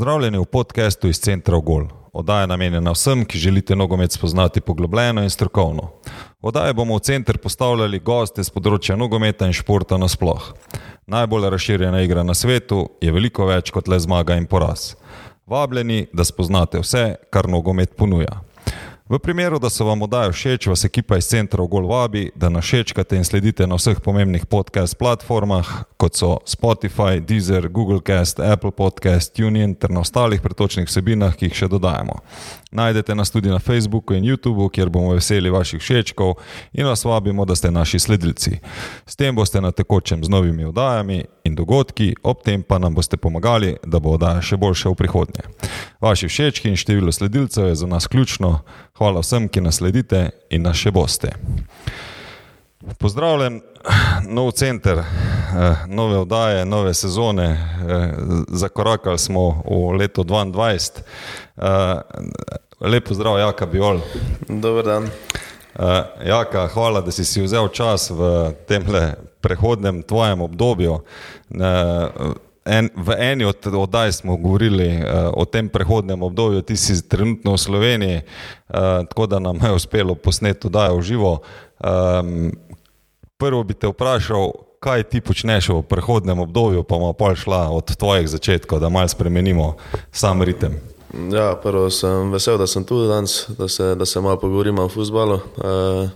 Pozdravljeni v podkastu iz Centra Gol. Oddaja je namenjena vsem, ki želite nogomet spoznati poglobljeno in strokovno. Oddaje bomo v center postavljali goste z področja nogometa in športa nasploh. Najbolj razširjena igra na svetu je veliko več kot le zmaga in poraz. Vabljeni, da spoznate vse, kar nogomet ponuja. V primeru, da so vam oddaje všeč, vas ekipa iz centra Gol vabi, da nas všečkate in sledite na vseh pomembnih podcast platformah, kot so Spotify, Deezer, Google Cast, Apple Podcast, TuneIn ter na ostalih pretočnih vsebinah, ki jih še dodajamo. Najdete nas tudi na Facebooku in YouTubu, kjer bomo veseli vaših všečkov in vas vabimo, da ste naši sledilci. S tem boste na tekočem z novimi oddajami in dogodki, ob tem pa nam boste pomagali, da bo oddaja še boljša v prihodnje. Vaši všečki in število sledilcev je za nas ključno. Hvala vsem, ki nas sledite in nas še boste. Pozdravljen, nov center, nove oddaje, nove sezone. Zakorakali smo v leto 2022. Lepo zdrav, Jaka Biol. Dober dan. Jaka, hvala, da si si vzel čas v tem prehodnem tvojem obdobju. En, v eni od oddaj smo govorili uh, o tem prehodnem obdobju, ti si trenutno v Sloveniji, uh, tako da nam je uspelo posneti oddajo v živo. Um, prvo bi te vprašal, kaj ti počneš v prehodnem obdobju, pa bomo pa šla od tvojih začetkov, da malo spremenimo sam ritem. Ja, prvo sem vesel, da sem tu danes, da se, da se malo pogovorimo o futbalu. Uh,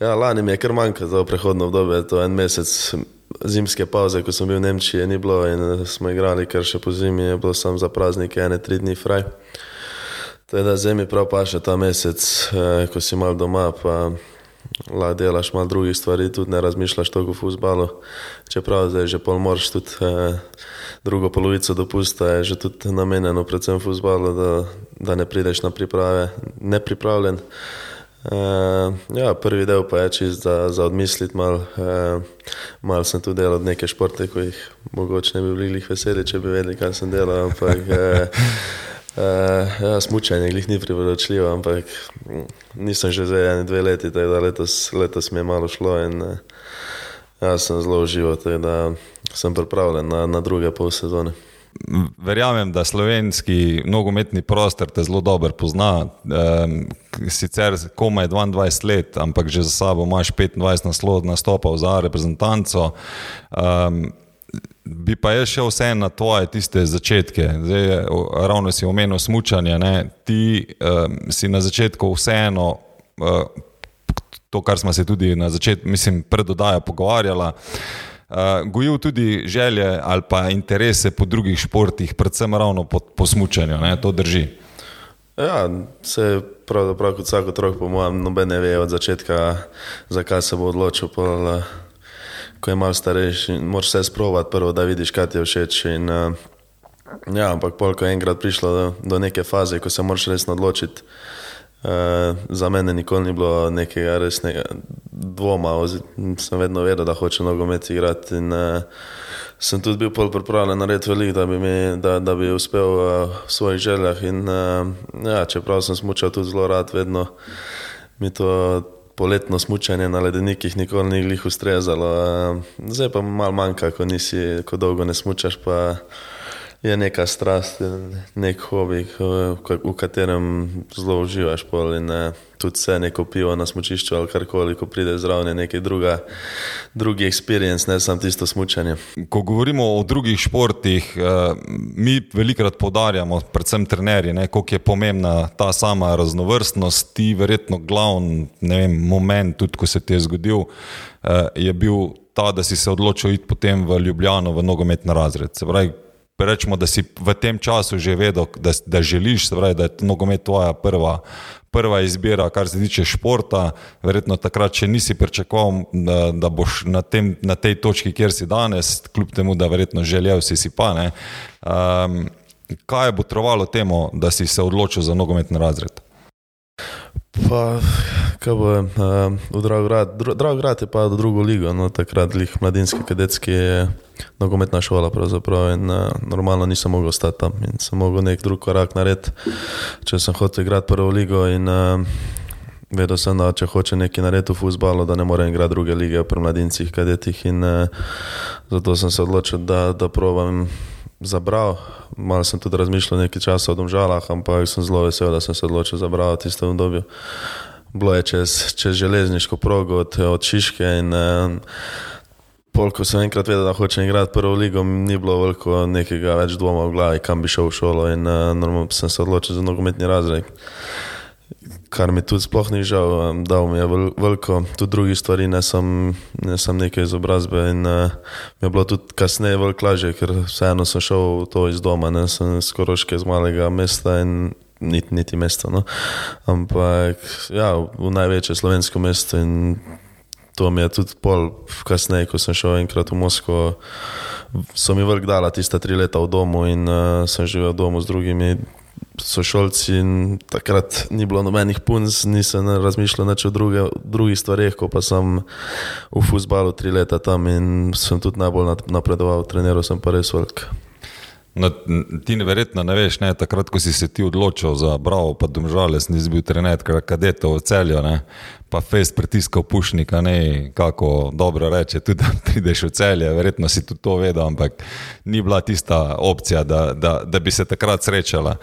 ja, lani mi je kar manjka za prehodno obdobje, to je en mesec zimske pauze, ko sem bil v Nemčiji, ni bilo in eh, smo igrali, ker še po zimi je bilo samo za praznike, ene tri dni fraj. Teda zdaj mi prav paše ta mesec, eh, ko si mal doma, pa lahko delaš malo drugih stvari, tudi ne razmišljaš toliko o futbalu. Čeprav zdaj že pol morš tudi eh, drugo polovico dopusta, je že tudi namenjeno predvsem futbalu, da, da ne prideš na priprave nepripravljen. Uh, ja, prvi del pa je čist za, za odmisliti. Mal, uh, mal sem tudi delal neke športe, ko jih mogoče ne bi bili veseli, če bi vedeli, kaj sem delal. Ampak uh, uh, ja, smučanje jih ni priporočljivo, ampak mm, nisem že zdaj ene dve leti, tako da letos, letos mi je malo šlo in uh, ja, sem zelo užival, tako da sem pripravljen na, na druge pol sezone verjamem, da slovenski nogometni prostor te zelo dobro pozna. Um, sicer komaj 22 let, ampak že za sabo imaš 25 naslov nastopov za reprezentanco. Um, bi pa jaz šel vse na tvoje tiste začetke. Zdaj, ravno si omenil smutanje. Ti um, si na začetku vseeno. Uh, To, kar smo se tudi na začetku, mislim, predodajali, pogovarjali uh, gojil tudi želje ali pa interese po drugih športih, predvsem ravno po, po smučanju, ne? to drži. Ja, se pravzaprav kot vsak otrok, po mojem, noben ne ve od začetka, zakaj se bo odločil. Pol, ko je malo starejši, moraš vse sprovat prvo, da vidiš, kaj ti je všeč. In, ja, ampak pol, ko je enkrat prišlo do, do neke faze, ko se moraš resno odločiti, Uh, za mene nikoli ni bilo nekega resnega dvoma, sem vedno vedel, da hoče nogomet igrati. In, uh, sem tudi bil pripravljen narediti veliko, da, da, da bi uspel uh, v svojih željah. In, uh, ja, čeprav sem smučal tudi zelo rad, vedno mi to poletno smučanje na ledenikih nikoli ni glih ustrezalo. Zdaj pa malo manjka, ko, nisi, ko dolgo ne smučaš. Pa, je neka strast, nek hobi, v katerem zelo uživaš. In, ne, tudi vse neko pivo na smočišču ali karkoli, ko pride zraven, je nekaj druga, drugi experience, ne samo tisto smočanje. Ko govorimo o drugih športih, eh, mi velikokrat podarjamo, predvsem trenerji, koliko je pomembna ta sama raznovrstnost. Ti, verjetno, glavni moment, tudi ko se ti je zgodil, eh, je bil ta, da si se odločil iti potem v Ljubljano v nogometni razred. Se pravi, rečemo, da si v tem času že vedel, da, da želiš, pravi, da je nogomet tvoja prva, prva izbira, kar se tiče športa. Verjetno takrat še nisi pričakoval, da, da boš na, tem, na tej točki, kjer si danes, kljub temu, da verjetno želel si si pa ne. Um, kaj je potrovalo temu, da si se odločil za nogometni razred? Pa, kaj bo, uh, v Dravograd, Dravograd je pa do drugo ligo, no takrat lih mladinski kadetski je nogometna šola pravzaprav in uh, normalno nisem mogel ostati tam in sem mogel nek drug korak narediti, če sem hotel igrati prvo ligo in uh, vedel sem, da če hoče nekaj narediti v futbalu, da ne morem igrati druge lige pri mladincih kadetih in uh, zato sem se odločil, da, da provam zabral. Malo sem tudi razmišljal nekaj časa o domžalah, ampak sem zelo vesel, da sem se odločil za bravo v tistem obdobju. Bilo je čez, čez železniško progo od, od Šiške in eh, pol, ko sem enkrat vedel, da hočem igrati prvo ligo, ni bilo veliko nekega več dvoma v glavi, kam bi šel v šolo in eh, normalno sem se odločil za nogometni razred kar mi tudi sploh ni žal, dal mi je veliko, tudi drugih stvari, ne sem, ne sem neke izobrazbe in uh, mi je bilo tudi kasneje veliko lažje, ker vseeno sem šel to iz doma, ne sem skoroške z malega mesta in niti, niti mesta, no. ampak ja, v največje slovensko mesto in to mi je tudi pol kasneje, ko sem šel enkrat v Moskvo, so mi veliko dala tista tri leta v domu in uh, sem živel v domu z drugimi sošolci in takrat ni bilo nobenih punc, nisem razmišljal o druge, drugih stvarih, ko pa sem v fusbalu tri leta tam in sem tudi najbolj napredoval, treniral sem pa res velik. No, ti neverjetno ne veš, ne, takrat, ko si se ti odločil za Bravo, pa domžale, nisi bil trener, ker kadetov v celju, ne, pa fejs pritiskal pušnika, ne, kako dobro reče, tudi da prideš v celje, verjetno si tudi to vedel, ampak ni bila tista opcija, da, da, da bi se takrat srečala.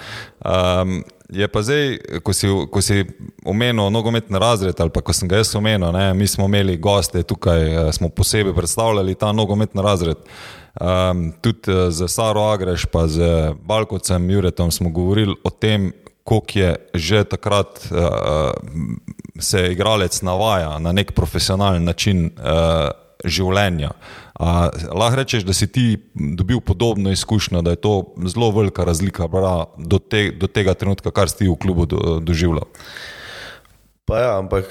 Um, je pa zdaj, ko si, ko si omenil nogometni razred, ali pa ko sem ga jaz omenil, ne, mi smo imeli goste tukaj, eh, smo posebej predstavljali ta nogometni razred. Um, tudi uh, z Saro Agreš, pa z Balkovcem Juretom smo govorili o tem, koliko je že takrat uh, se igralec navaja na nek profesionalen način uh, življenja. Uh, lahko rečeš, da si ti dobil podobno izkušnjo, da je to zelo velika razlika bra, do, te, do tega trenutka, kar si v klubu do, doživljal. Pa ja, ampak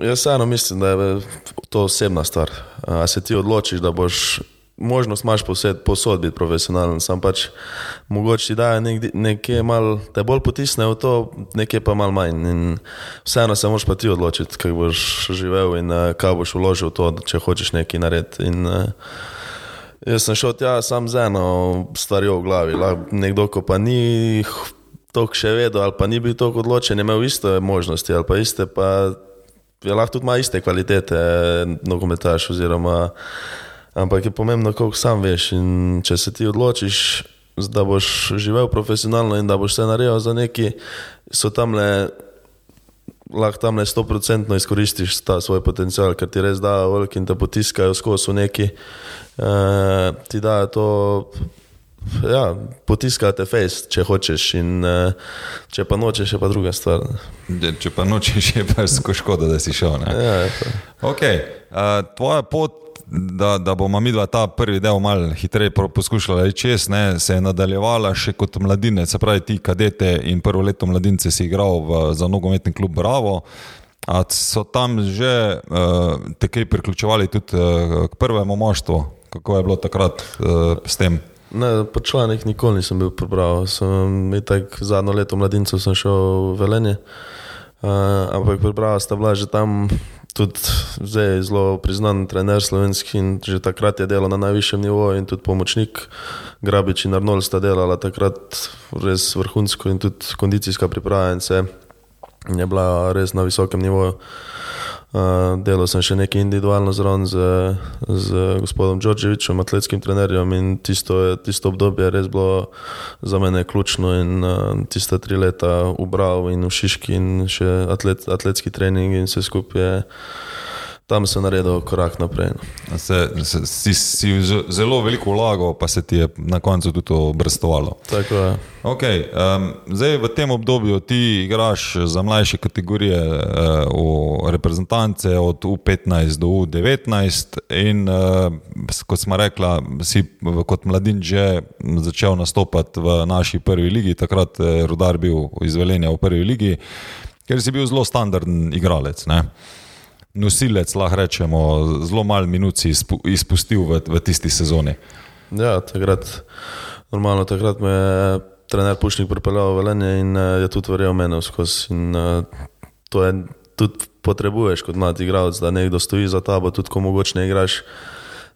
jaz vseeno mislim, da je to osebna stvar. A se ti odločiš, da boš možnost imaš posod biti profesionalen, sam pač mogoče ti daje nek, nekaj mal, te bolj potisne v to, nekaj pa mal manj. In vseeno se moraš pa ti odločiti, kako boš živel in uh, kaj boš vložil v to, če hočeš nekaj narediti. In, uh, jaz sem šel tja sam z eno stvarjo v glavi, nekdo, ko pa ni to še vedel ali pa ni bil tako odločen, je imel iste možnosti ali pa iste, pa je lahko tudi ima iste kvalitete, nogometaš oziroma Ampak je pomembno, koliko sam veš. In če se ti odločiš, da boš živel profesionalno in da boš se naredil za neki, so tam le. Lahko tam le 100% izkoristiš ta svoj potencial, ker ti res da velik in te potiskajo skozi neki. E, ti da to, ja, potiskate face, če hočeš, in e, če pa nočeš, je pa druga stvar. Če pa nočeš, je pa škoda, da si šel. Ja, okay. uh, tvoja pot da, da bomo mi dva ta prvi del malo hitreje poskušali reči čez, ne, se je nadaljevala še kot mladine, se pravi ti kadete in prvo leto mladince si igral v, za nogometni klub Bravo. A so tam že uh, te kaj priključevali tudi uh, k prvemu moštvu? Kako je bilo takrat uh, s tem? Ne, po članih nikoli nisem bil prebral. Sem tak zadnjo leto mladincev šel v Velenje, uh, ampak prebral sta bila že tam tudi zdaj zelo priznan trener slovenski in že takrat je delal na najvišjem nivoju in tudi pomočnik Grabič in Arnold sta delala takrat res vrhunsko in tudi kondicijska priprava in se je bila res na visokem nivoju. Uh, delal sem še nekaj individualno zraven z, z gospodom Đorđevičem, atletskim trenerjem in tisto, tisto obdobje je res bilo za mene ključno in uh, tiste tri leta v Bravo in v Šiški in še atlet, atletski trening in vse skupaj tam se naredil korak naprej. No. Se, se, si, si zelo veliko vlagal, pa se ti je na koncu tudi obrestovalo. Tako je. Okay, um, zdaj v tem obdobju ti igraš za mlajše kategorije uh, reprezentance od U15 do U19 in uh, kot smo rekla, si kot mladin že začel nastopati v naši prvi ligi, takrat je Rudar bil izveljen v prvi ligi, ker si bil zelo standarden igralec. Ne? Nosilec, lahko rečemo, zelo malo minut si izpustil v, v tisti sezoni. Ja, takrat, normalno, takrat me je trener Pušnik pripeljal v Velenje in eh, je tudi verjel meni skozi. In uh, to je tudi potrebuješ kot mlad igralec, da nekdo stoji za tabo, tudi ko mogoče ne igraš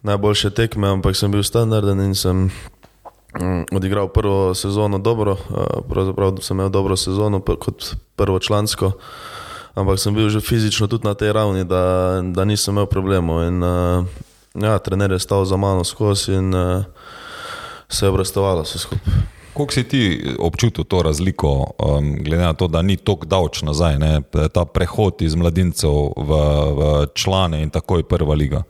najboljše tekme, ampak sem bil standarden in sem um, odigral prvo sezono dobro, uh, pravzaprav sem imel dobro sezono kot prvo člansko ampak sem bil že fizično tudi na tej ravni, da, da nisem imel problemov. In, uh, ja, trener je stal za mano skozi in uh, se je obrestovalo vse skupaj. Kako si ti občutil to razliko, um, glede na to, da ni tako davč nazaj, ne? ta prehod iz mladincev v, v člane in takoj prva liga?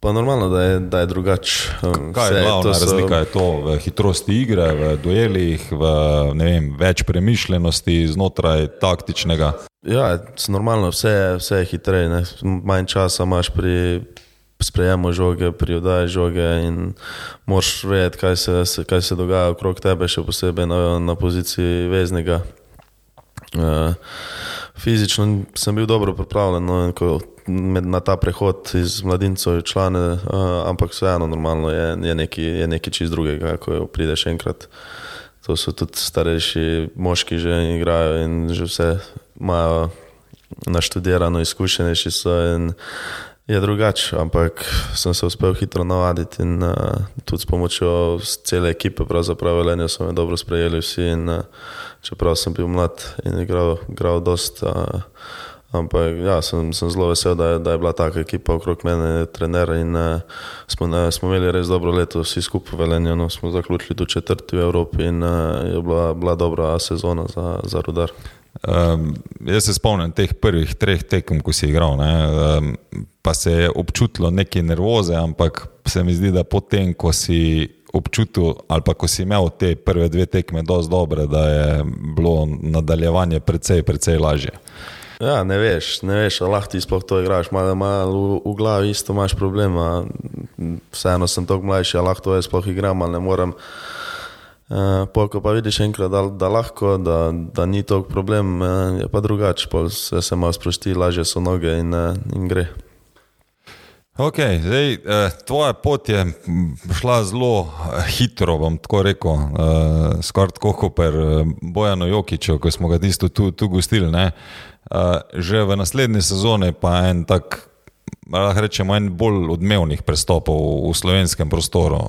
Pa normalno, da je, da je drugače. Um, Kaj je glavna so... razlika? Je to v hitrosti igre, v duelih, v vem, več premišljenosti znotraj taktičnega? Ja, normalno, vse, vse je hitreje, ne? manj časa imaš pri sprejemu žoge, pri oddaji žoge in moraš vedeti, kaj se, kaj se dogaja okrog tebe, še posebej na, na poziciji veznega. Uh, fizično sem bil dobro pripravljen no, na ta prehod iz mladincev v člane, uh, ampak vseeno normalno je, je nekaj neki čist drugega, ko prideš enkrat. To so tudi starejši moški, že igrajo in že vse imajo naštudirano, izkušenejši so. In, je drugače, ampak sem se uspel hitro navaditi in uh, tudi s pomočjo cele ekipe, pravzaprav Velenje so me dobro sprejeli vsi in uh, čeprav sem bil mlad in igral, igral dosta, uh, ampak ja, sem, sem zelo vesel, da je, da je bila taka ekipa okrog mene, trener in uh, smo, uh, smo imeli res dobro leto, vsi skupaj v Velenju, no, smo zaključili tu četrti v Evropi in uh, je bila, bila dobra sezona za, za rudar. Um, jaz se spomnim teh prvih treh tekem, ko si igral, um, pa se je občutilo nekaj nervoze, ampak se mi zdi, da potem, ko si občutil ali pa ko si imel te prve dve tekme dosti dobre, da je bilo nadaljevanje precej, precej lažje. Ja, ne veš, ne veš, lahko ti sploh to igraš, malo mal v, v glavi isto imaš problema. Vseeno sem tako mlajši, lahko to jaz sploh igram, ali ne morem. Uh, ko pa vidiš enkrat, da, da lahko, da, da ni to problem, uh, je pa drugače, se, se malo sprosti, lažje so noge in, uh, in gre. Okay, zdaj, uh, tvoja pot je šla zelo hitro, bom tako rekel, uh, skoraj tako kot pri Bojanu Jokiču, ko smo ga tisto tu, tu gostili. Uh, že v naslednji sezoni pa en tak lahko rečemo, en bolj odmevnih prestopov v slovenskem prostoru.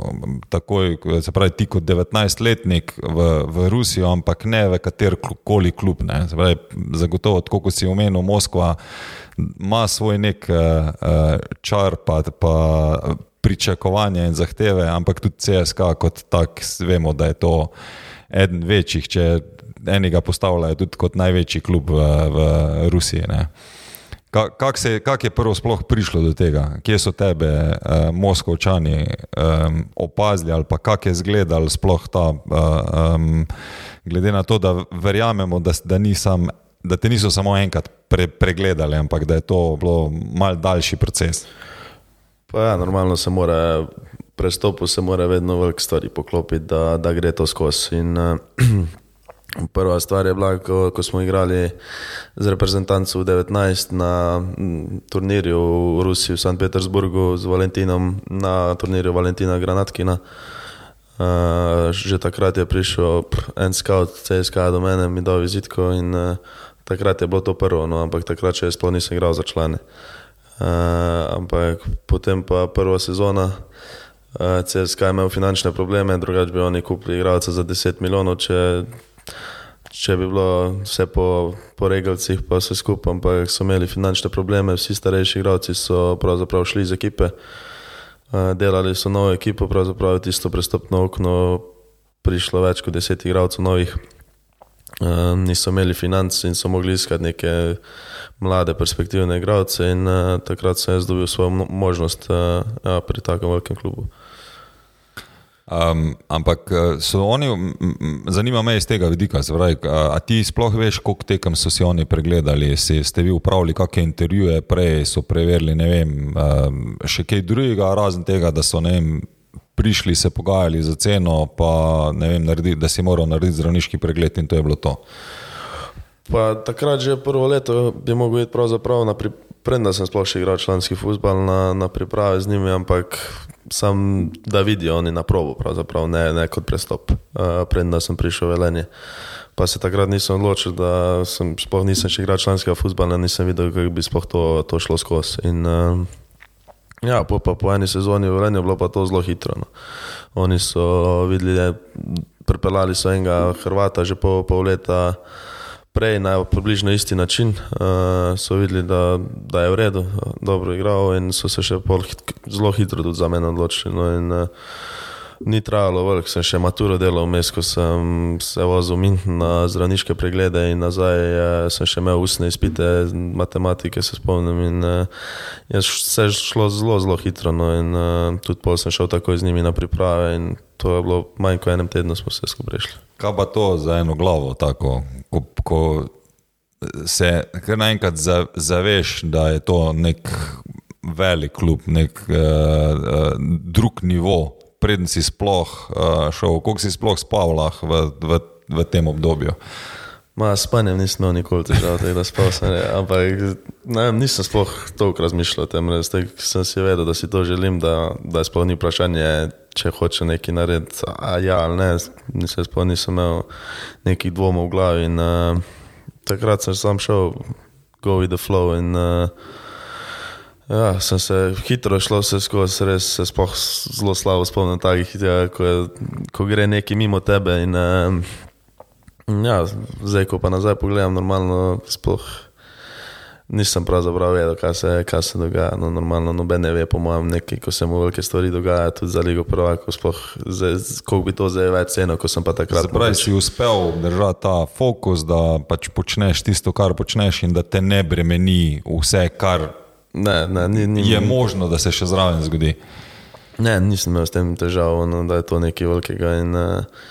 Takoj, se pravi, ti kot 19-letnik v, v Rusijo, ampak ne v katerkoli klub. Ne. Pravi, zagotovo, tako kot si omenil, Moskva ima svoj nek uh, čar, pa, pa pričakovanja in zahteve, ampak tudi CSK, kot tak, vemo, da je to eden večjih, če enega postavljajo tudi kot največji klub v, v Rusiji. Ne. Kako kak je prvo sploh prišlo do tega, kje so tebe, uh, Moskovčani, um, opazili ali kako je izgledal sploh ta, uh, um, glede na to, da verjamemo, da, da, nisam, da te niso samo enkrat pre, pregledali, ampak da je to bilo mal daljši proces. Pa ja, normalno se mora, prestopu se mora vedno veliko stvari poklopiti, da, da gre to skozi. In, uh, Prva stvar je bila, ko, ko smo igrali z reprezentanco v 19 na turnirju v Rusiji, v St. Petersburgu z Valentinom, na turnirju Valentina Granatkina. Uh, že takrat je prišel en scout CSK do mene, mi dal vizitko in uh, takrat je bilo to prvo, no, ampak takrat še sploh nisem igral za člane. Uh, ampak potem pa prva sezona. Uh, CSK je imel finančne probleme, drugače bi oni kupili igralca za 10 milijonov, če če bi bilo vse po, po regalcih, pa vse skupaj, ampak so imeli finančne probleme, vsi starejši igralci so pravzaprav šli iz ekipe, uh, delali so novo ekipo, pravzaprav tisto prestopno okno prišlo več kot deset igralcev novih. Uh, niso imeli financ in so mogli iskati neke mlade, perspektivne igralce, in uh, takrat sem jaz dobil svojo možnost ja, pri takem velikem klubu. Um, ampak eh, oni, zanima me iz tega vidika, pravi, a ti sploh veš, koliko tekem so si oni pregledali, si, ste vi upravili kakšne intervjuje prej, so preverili, ne vem, um, še kaj drugega, razen tega, da so ne vem, prišli se pogajali za ceno, pa ne vem, naredi, da si moral narediti zdravniški pregled in to je bilo to. Pa takrat že prvo leto bi mogel iti pravzaprav na pripravo. Preden sem sploh še igral članski futbol na, na priprave z njimi, ampak sam da vidijo oni na probo, ne, ne kot prestop, uh, preden sem prišel v Velenje. Pa se takrat nisem odločil, da sem sploh nisem še igral članskega futbola, nisem videl, kako bi sploh to, to šlo skozi. In, uh, ja, po, pa, po eni sezoni v Velenju je bilo pa to zelo hitro. No. Oni so videli, da pripeljali so enega Hrvata že po pol leta prej na približno isti način, uh, so videli, da, da je v redu, dobro igral in so se še hit, zelo hitro tudi za mene odločili. No, in, uh, Ni trajalo veliko, sem še maturo delal vmes, ko sem se vozil na zdravniške preglede in nazaj eh, sem še imel ustne izpite, matematike se spomnim in eh, je vse šlo zelo, zelo hitro. No, in eh, tudi pol sem šel takoj z njimi na priprave in to je bilo manj kot enem tednu smo se skupaj prišli. Kaj pa to za eno glavo, tako, ko, ko se kar naenkrat za, zaveš, da je to nek velik klub, nek uh, drug nivo, preden si sploh uh, šel, koliko si sploh spal v, v, v tem obdobju. Spanjem nisem imel nikoli težav, da spal sem. Ne. Ampak ne, nisem sploh toliko razmišljal o tem, res sem si vedel, da si to želim, da, da sploh ni vprašanje, če hoče nekaj narediti. A ja ali ne, nisem, sploh nisem imel nekih dvomov v glavi. In, uh, takrat sem sam šel, go with the flow. In, uh, Ja, sem se hitro šlo vse skozi, res se spoh zelo slabo spomnim takih, ja, ko, ko gre neki mimo tebe. In, uh, ja, zdaj, ko pa nazaj pogledam, normalno sploh nisem pravzaprav vedel, kaj se, kaj se dogaja. No, normalno noben ne ve, po mojem, nekaj, ko se mu velike stvari dogajajo, tudi za Ligo Prvako, sploh koliko bi to zdaj več ceno, ko sem pa takrat. Se pravi, si uspel držati ta fokus, da pač počneš tisto, kar počneš in da te ne bremeni vse, kar. Ne, ne, ni, ni, je možno, da se še zraven zgodi. Ne, nisem imel s tem težav, no, da je to nekaj velikega. In, uh,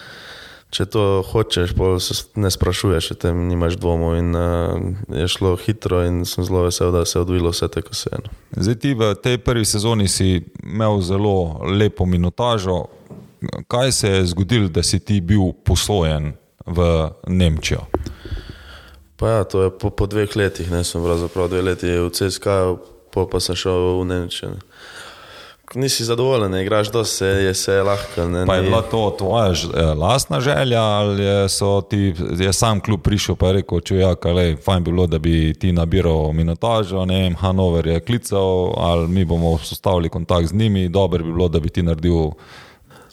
če to hočeš, se ne sprašuješ, o tem nimaš dvomov. In, uh, je šlo hitro in sem zelo vesel, da se je odvilo vse tako vse. No. Zdaj ti v tej prvi sezoni si imel zelo lepo minutažo. Kaj se je zgodilo, da si ti bil posojen v Nemčijo? Pa ja, to je po, po dveh letih, ne sem pravzaprav dve leti v CSK, pa, pa sem šel v Nemčijo. Nisi zadovoljen, ne igraš do se, je se lahko. Ne, pa je bila to tvoja eh, lastna želja ali je, ti, je sam klub prišel in rekel, če ja, je fajn bilo, da bi ti nabiral minutažo, ne vem, Hanover je klical ali mi bomo sostavili kontakt z njimi, dobro bi bilo, da bi ti naredil.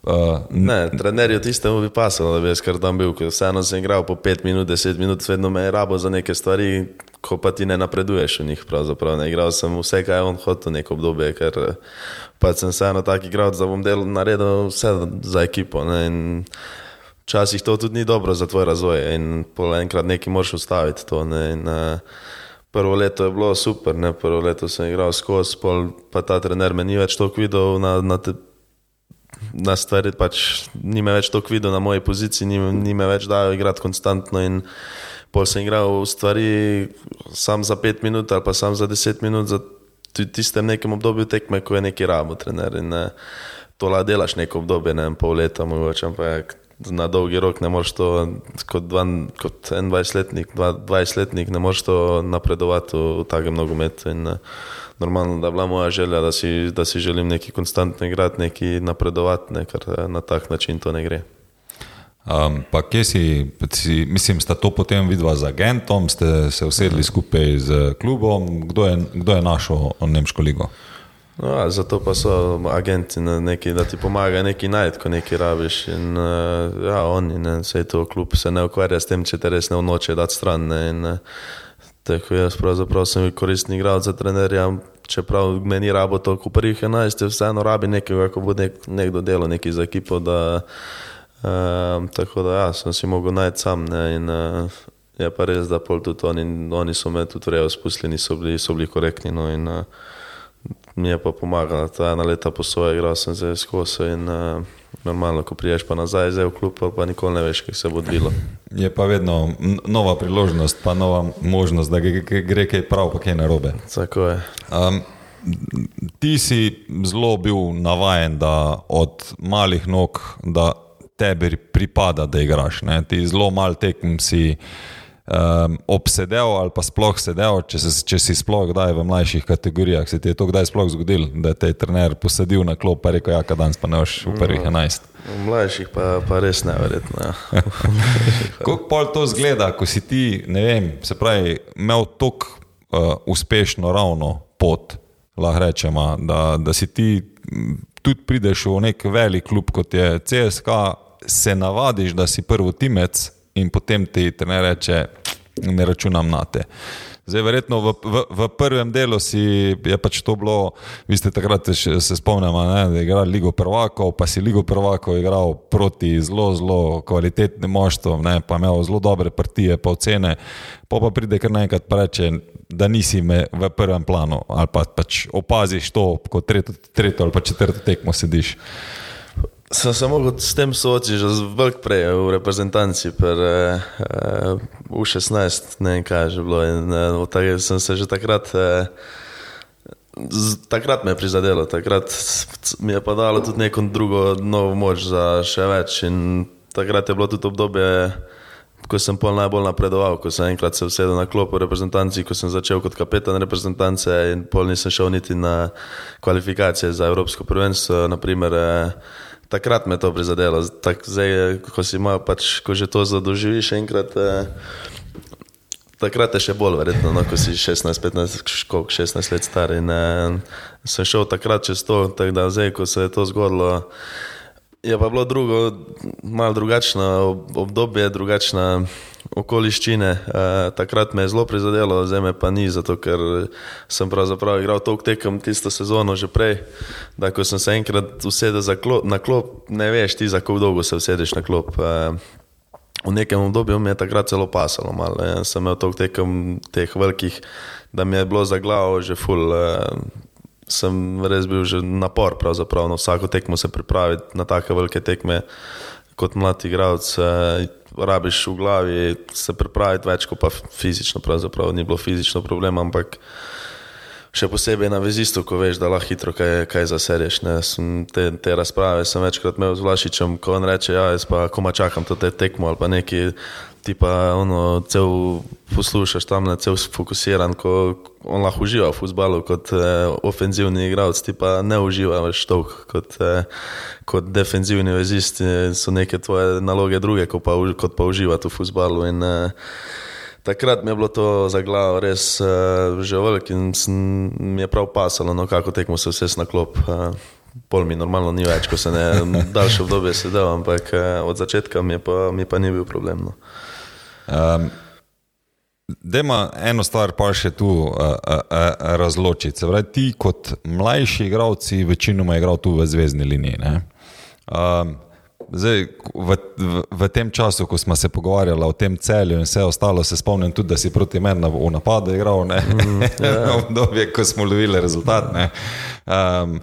Uh, ne, trenerju tistemu bi pasalo, da bi jaz kar tam bil, ker vseeno sem igral po 5 minut, 10 minut, vedno me je rabo za neke stvari, ko pa ti ne napreduješ v njih. Pravzaprav. Ne igral sem vse, kaj je on hotel, neko obdobje, ker pa sem vseeno tak igral, da bom del naredil vse za ekipo. Včasih to tudi ni dobro za tvoj razvoj in pol enkrat nekaj moraš ustaviti. To, ne, in, uh, Prvo leto je bilo super, ne? prvo leto sem igral skozi, pa ta trener me ni več toliko videl na, na te na stvari, pač ni me več toliko videl na moji poziciji, ni, ni me več dal igrati konstantno. In pol sem igral stvari sam za pet minut ali pa sam za deset minut, za tistem nekem obdobju tekme, ko je neki rabo trener. In ne, to la delaš neko obdobje, ne vem, pol leta, mogoče, ampak na dolgi rok ne moreš to, kot, dvan, kot 21-letnik, 20-letnik, ne moreš to napredovati v, v takem nogometu. In, ne, normalno, da je bila moja želja, da si, da si želim neki konstantni igrati, neki napredovati, ne, ker eh, na tak način to ne gre. Um, pa kje si, si, mislim, sta to potem videla z agentom, ste se usedli skupaj z klubom, kdo je, kdo je našel Nemško ligo? No, zato pa so agenti, neki, da ti pomagajo nekaj najti, ko nekaj rabiš. In, uh, ja, oni, ne, vse to klub se ne ukvarja s tem, če te res ne vnoče dati stran. Ne, in, uh, Tako jaz pravzaprav sem koristni igralec za trenerja, čeprav meni rabo to, ko prvih 11, vseeno rabi nekaj, ko bo nek, nekdo delal nekaj za ekipo. Da, uh, tako da ja, sem si mogel najti sam. Ne, in, uh, je pa res, da pol tudi oni, oni so me tudi vrejo spustili, niso bili, so bili korektni. No, in, uh, mi je pa pomagala ta ena leta po svoje, igral sem zdaj skozi. In, uh, normalno, ko priješ pa nazaj, zdaj v klub, pa nikoli ne veš, kaj se bo odvilo. Je pa vedno nova priložnost, pa nova možnost, da gre kaj prav, pa kaj narobe. Tako je. Um, ti si zelo bil navaden, da od malih nog, da tebi pripada, da igraš. Ne? Ti zelo malo tekm si um, obsedel ali pa sploh sedel, če, se, če si sploh kdaj v mlajših kategorijah, se ti je to kdaj sploh zgodilo, da te je trener posadil na klop in rekel, ja, kaj danes pa ne veš v prvih 11. No, v mlajših pa, pa res neverjetno. Ja. Kako pol to zgleda, ko si ti, ne vem, se pravi, imel tako uh, uspešno ravno pot, lahko rečemo, da, da si ti tudi prideš v nek velik klub kot je CSK, se navadiš, da si prvi timec in potem ti trener reče, ne računam na te. Zdaj, verjetno v, v, v prvem delu si je pač to bilo, vi ste takrat še, se spomnili, da je igral Ligo Prvakov, pa si Ligo Prvakov igral proti zelo, zelo kvalitetnim moštvom, pa imel zelo dobre partije, pa ocene. Pa pa pride kar naenkrat reče, da nisi me v prvem planu ali pa pač opaziš to, ko tretjo, tretjo ali pa četrto tekmo sediš. Sem se lahko s tem soočil že veliko prej v reprezentanci, per, eh, v 16, ne vem kaj že bilo. In, eh, tak, sem se že takrat, z, takrat me je prizadelo, takrat mi je pa dalo tudi neko drugo novo moč za še več. In takrat je bilo tudi obdobje, ko sem pol najbolj napredoval, ko sem enkrat se usedel na klop v reprezentanci, ko sem začel kot kapetan reprezentance in pol nisem šel niti na kvalifikacije za Evropsko prvenstvo. Naprimer, eh, takrat me to prizadelo. Tak, zdaj, ko si ima, pač, ko že to zadoživiš enkrat, eh, takrat je še bolj verjetno, no, ko si 16, 15, koliko 16 let star. In eh, sem šel takrat čez to, tako da zdaj, ko se je to zgodilo. Je pa bilo drugo, malo drugačno obdobje, drugačna okoliščine. E, takrat me je zelo prizadelo, zdaj me pa ni, zato ker sem pravzaprav igral toliko tekem tisto sezono že prej, da ko sem se enkrat usedel klop, na klop, ne veš ti, za kako dolgo se usedeš na klop. E, v nekem obdobju mi je takrat celo pasalo, malo, ja, sem imel toliko tekem teh velikih, da mi je bilo za glavo že full. E, sem res bil že napor, pravzaprav na vsako tekmo se pripraviti na take velike tekme kot mlad igralec. E, rabiš v glavi se pripraviti več, kot pa fizično. Pravzaprav ni bilo fizično problem, ampak še posebej na vezistu, ko veš, da lahko hitro kaj, kaj zasereš. Te, te razprave sem večkrat imel z Vlašičem, ko on reče, ja, jaz pa koma čakam to te tekmo ali pa neki ti pa ono, cel poslušaš tam, cel fokusiran, ko on lahko uživa v futbalu kot eh, ofenzivni igralec, ti pa ne uživa več toliko kot, eh, kot defenzivni vezist, so neke tvoje naloge druge, kot pa, kot pa uživati v futbalu. In, eh, takrat mi je bilo to za glavo res eh, že velik in mi je prav pasalo, no kako tekmo se vse na klop. Eh, pol mi normalno ni več, ko se ne daljše obdobje sedel, ampak eh, od začetka mi pa, mi pa ni bil problem. No. Um, ima eno stvar, pa še tu uh, uh, uh, razločiti. Se pravi, ti kot mlajši igravci, večinoma igral tu v zvezdni liniji. Um, zdaj, v, v, v tem času, ko smo se pogovarjali o tem celju in vse ostalo, se spomnim tudi, da si proti meni v napadu igral, mm, yeah. v obdobju, ko smo lovili rezultat. Um,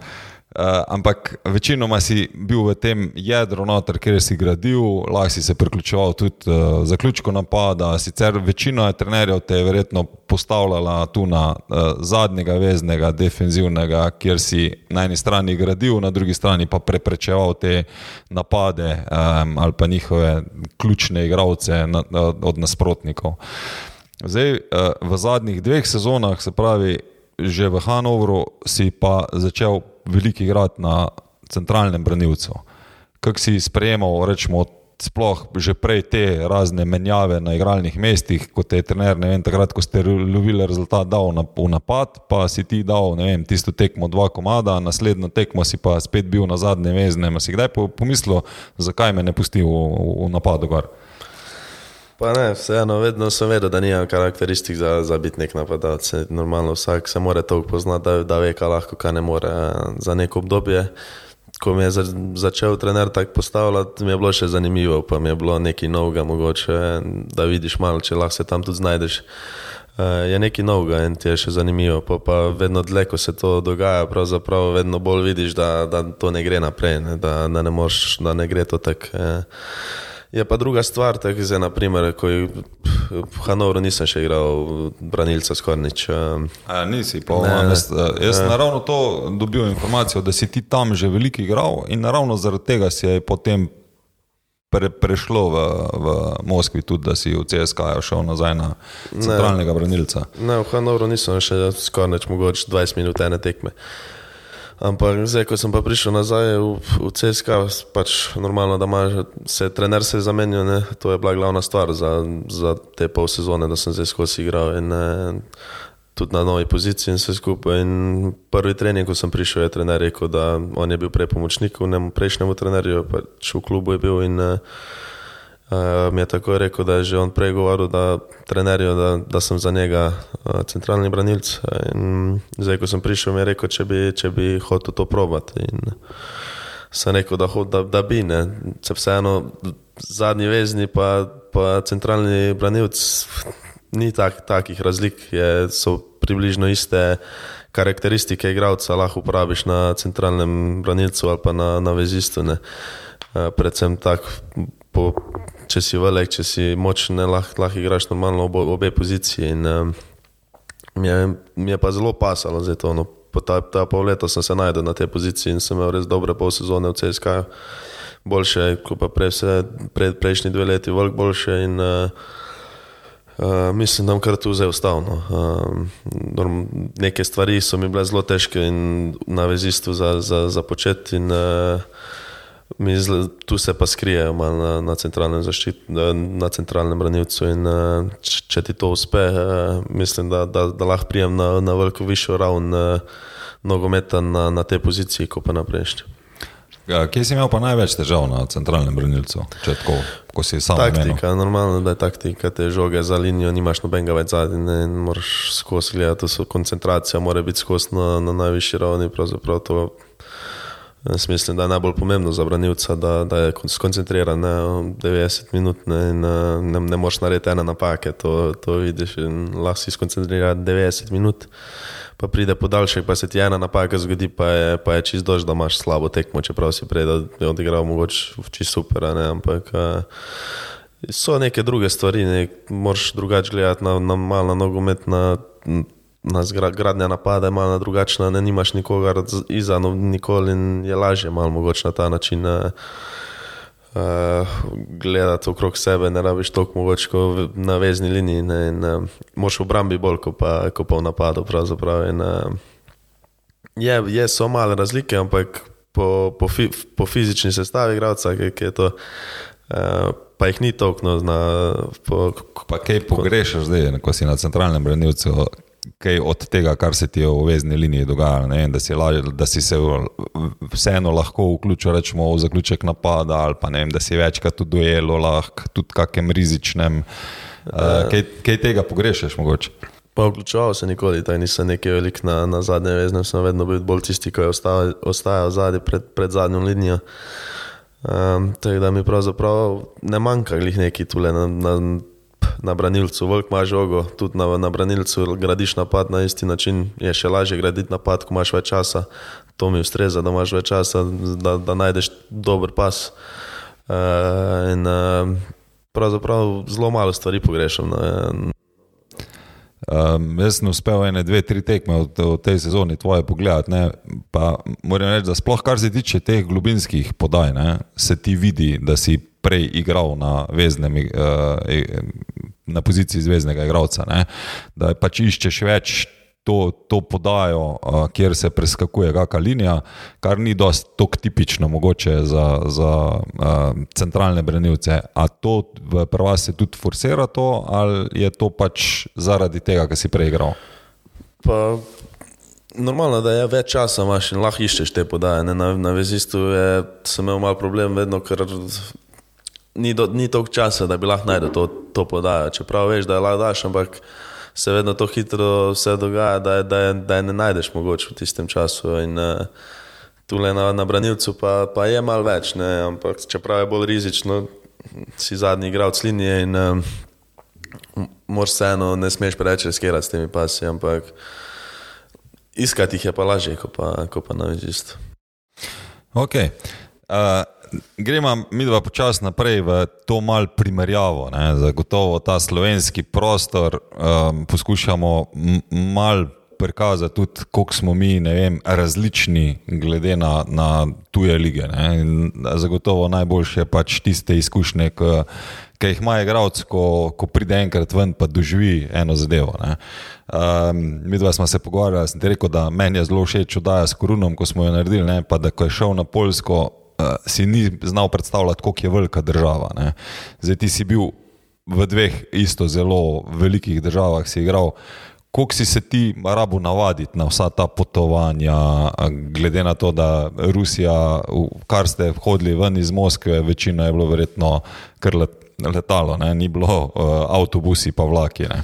Uh, ampak večinoma si bil v tem jedru, noter, kjer si gradil, lahko si se priključeval tudi uh, zaključku napada. Sicer večina trenerjev te je verjetno postavljala tu na uh, zadnjega veznega, defenzivnega, kjer si na eni strani gradil, na drugi strani pa preprečeval te napade um, ali pa njihove ključne igralce na, uh, od nasprotnikov. Zdaj, uh, v zadnjih dveh sezonah, se pravi, že v Hanovru si pa začel veliki grad na centralnem branilcu. Kako si sprejemal, rečemo, sploh že prej te razne menjave na igralnih mestih, kot je trener, ne vem, takrat, ko ste lovili rezultat, dal na, v napad, pa si ti dal, ne vem, tisto tekmo dva komada, naslednjo tekmo si pa spet bil na zadnje vezne. Si kdaj pomislil, zakaj me ne pusti v, v napadu gor? Pa ne, vseeno, vedno sem vedel, da nimam karakteristik za, za biti nek napadalec. Normalno vsak se mora toliko poznati, da, da ve, kaj lahko, kaj ne more za neko obdobje. Ko mi je za, začel trener tako postavljati, mi je bilo še zanimivo, pa mi je bilo nekaj novega, mogoče, da vidiš malo, če lahko se tam tudi znajdeš. Uh, je nekaj novega in ti je še zanimivo, pa, pa vedno dlje, ko se to dogaja, pravzaprav vedno bolj vidiš, da, da to ne gre naprej, ne, da, da, ne moš, da ne gre to tako. Uh, Je pa druga stvar, tako zdaj, naprimer, ko je v Hanovru nisem še igral branilca skoraj nič. Eh. A, nisi, pa ne, jaz, jaz ne. naravno to dobil informacijo, da si ti tam že veliko igral in naravno zaradi tega si je potem pre, prešlo v, v Moskvi tudi, da si v CSK šel nazaj na centralnega ne, branilca. Ne, v Hanovru nisem še skoraj nič, mogoče 20 minut ene tekme. Ampak zdaj, ko sem pa prišel nazaj v, v CSK, pač normalno, da ima se trener se zamenjal, ne? to je bila glavna stvar za, za te pol sezone, da sem zdaj skozi igral in ne, tudi na novi poziciji in vse skupaj. In prvi trening, ko sem prišel, je trener rekel, da on je bil prej pomočnik v njem prejšnjemu trenerju, pač v klubu je bil in Uh, mi je tako rekel, da je že on prej govoril, da, trenerju, da, da sem za njega uh, centralni branilc. In zdaj, ko sem prišel, mi je rekel, če bi, če bi hotel to probati. In sem rekel, da, da, da bi ne. Se vseeno, zadnji vezni pa, pa centralni branilc, ni tak, takih razlik, je, so približno iste karakteristike igralca, lahko uporabiš na centralnem branilcu ali pa na, na vezistu. Ne. Predvsem tako, če si velik, če si močen, lahko lah igraš normalno obo, obe poziciji. In, um, mi, je, mi je pa zelo pasalo za to. No. Po ta, ta pol leta sem se najdel na tej poziciji in sem imel res dobre pol sezone v CSK. Boljše, kot pa prej, vse, pred prejšnji dve leti, veliko boljše. In, uh, Uh, mislim, da bom kar tu zdaj ostal. No. Uh, neke stvari so mi bile zelo težke in na vezistu za, za, za početi. Uh, zle, tu se pa skrijejo na, na, centralnem zaščit, na centralnem branilcu. In, uh, če ti to uspe, uh, mislim, da, da, da lahko prijem na, na veliko višjo raven uh, nogometa na, na tej poziciji, kot pa naprej. Ja, kje si imel pa največ težav na centralnem branilcu? Tako, ko si sam taktika, menil? normalno, da je taktika, te žoge za linijo, nimaš nobenega več zadnje in moraš skozi gledati, to so koncentracija, mora biti skozi na, na najvišji ravni. Jaz mislim, da je najbolj pomembno za branilca, da, da je skoncentriran ne, 90 minut ne, in ne, ne moreš narediti ene napake. To, to vidiš in lahko si skoncentriran 90 minut pa pride podaljšek, pa se ti ena napaka zgodi, pa je, pa je čist dož, da imaš slabo tekmo, čeprav si prej odigral mogoče čist super, ne? ampak uh, so neke druge stvari, ne? moraš drugače gledati na, na malo nogomet, na, na zgradnja napada je malo drugačna, ne nimaš nikogar iza, no, nikoli in je lažje malo mogoče na ta način. Uh, uh, gledati okrog sebe, ne rabiš toliko mogoče kot na vezni liniji. Ne, in, uh, moš v obrambi bolj, kot pa, ko pa v napadu. In, uh, je, je, so male razlike, ampak po, po, fi, po fizični sestavi igralca, ki je to. Uh, pa jih ni toliko. No, pa kaj pogrešaš zdaj, ko si na centralnem branilcu, kaj od tega, kar se ti je v vezni liniji dogajalo, ne? da, si laž, da si se vseeno lahko vključil rečemo, v zaključek napada, ali pa ne, da si večkrat v duelu, lahko tudi kakem rizičnem. Uh, kaj, kaj tega pogrešaš mogoče? Pa vključeval se nikoli, taj nisem nekaj velik na, na zadnje vezne, sem vedno bil bolj tisti, ki je ostajal zadnji pred, pred zadnjo linijo. Um, tako da mi pravzaprav ne manjka glih neki tule na, na na branilcu, velik ima žogo, tudi na, na branilcu gradiš napad na isti način, je še lažje graditi napad, ko imaš več časa. To mi ustreza, da imaš več časa, da, da najdeš dober pas. Uh, in uh, pravzaprav zelo malo stvari pogrešam. No, Um, jaz sem uspel ene, dve, tri tekme v, v tej sezoni, tvoje pogled. Moram reči, da sploh kar se tiče teh globinskih podaj, ne, se ti vidi, da si prej igral na, veznem, uh, na poziciji zvezdnega igralca. Ne? Da pač iščeš več to, to podajo, uh, kjer se preskakuje kakšna linija, kar ni tako tipično mogoče za, za uh, centralne branilce. A to v prvasi tudi forsira to, ali je to pač zaradi tega, kar si prej igral? Pa, normalno, da je več časa, imaš in lahko iščeš te podaje. Na, na vezistu je, sem imel malo problem, vedno, ker ni, do, ni toliko časa, da bi lahko najdel to, to podajo. Čeprav veš, da je lahko daš, ampak se vedno to hitro vse dogaja, da je, da je, da je ne najdeš mogoče v tistem času. In, uh, Tule na, na branilcu pa, pa je malo več, ne? ampak čeprav je bolj rizično, si zadnji igralec linije in um, moraš vseeno, ne smeš preveč riskirati s temi pasi, ampak iskati jih je pa lažje, kot pa, ko pa na vezistu. Ok. Uh, gremo mi dva počasi naprej v to malo primerjavo. Ne. Zagotovo ta slovenski prostor um, poskušamo malo prikazati tudi, koliko smo mi vem, različni glede na, na tuje lige. Zagotovo najboljše je pač tiste izkušnje, ki jih ima igralec, ko, ko pride enkrat ven in doživi eno zadevo. Um, mi dva smo se pogovarjali, sem ti rekel, da meni je zelo všeč oddaja s korunom, ko smo jo naredili, ne, pa da ko je šel na Poljsko, uh, si ni znal predstavljati, koliko je velika država. Ne. Zdaj ti si bil v dveh isto zelo velikih državah, si igral. Kako si se ti rabu navaditi na vsa ta potovanja, glede na to, da Rusija, kar ste hodili ven iz Moskve, večina je bilo verjetno kar letalo, ne? ni bilo uh, avtobusi pa vlaki. Ne?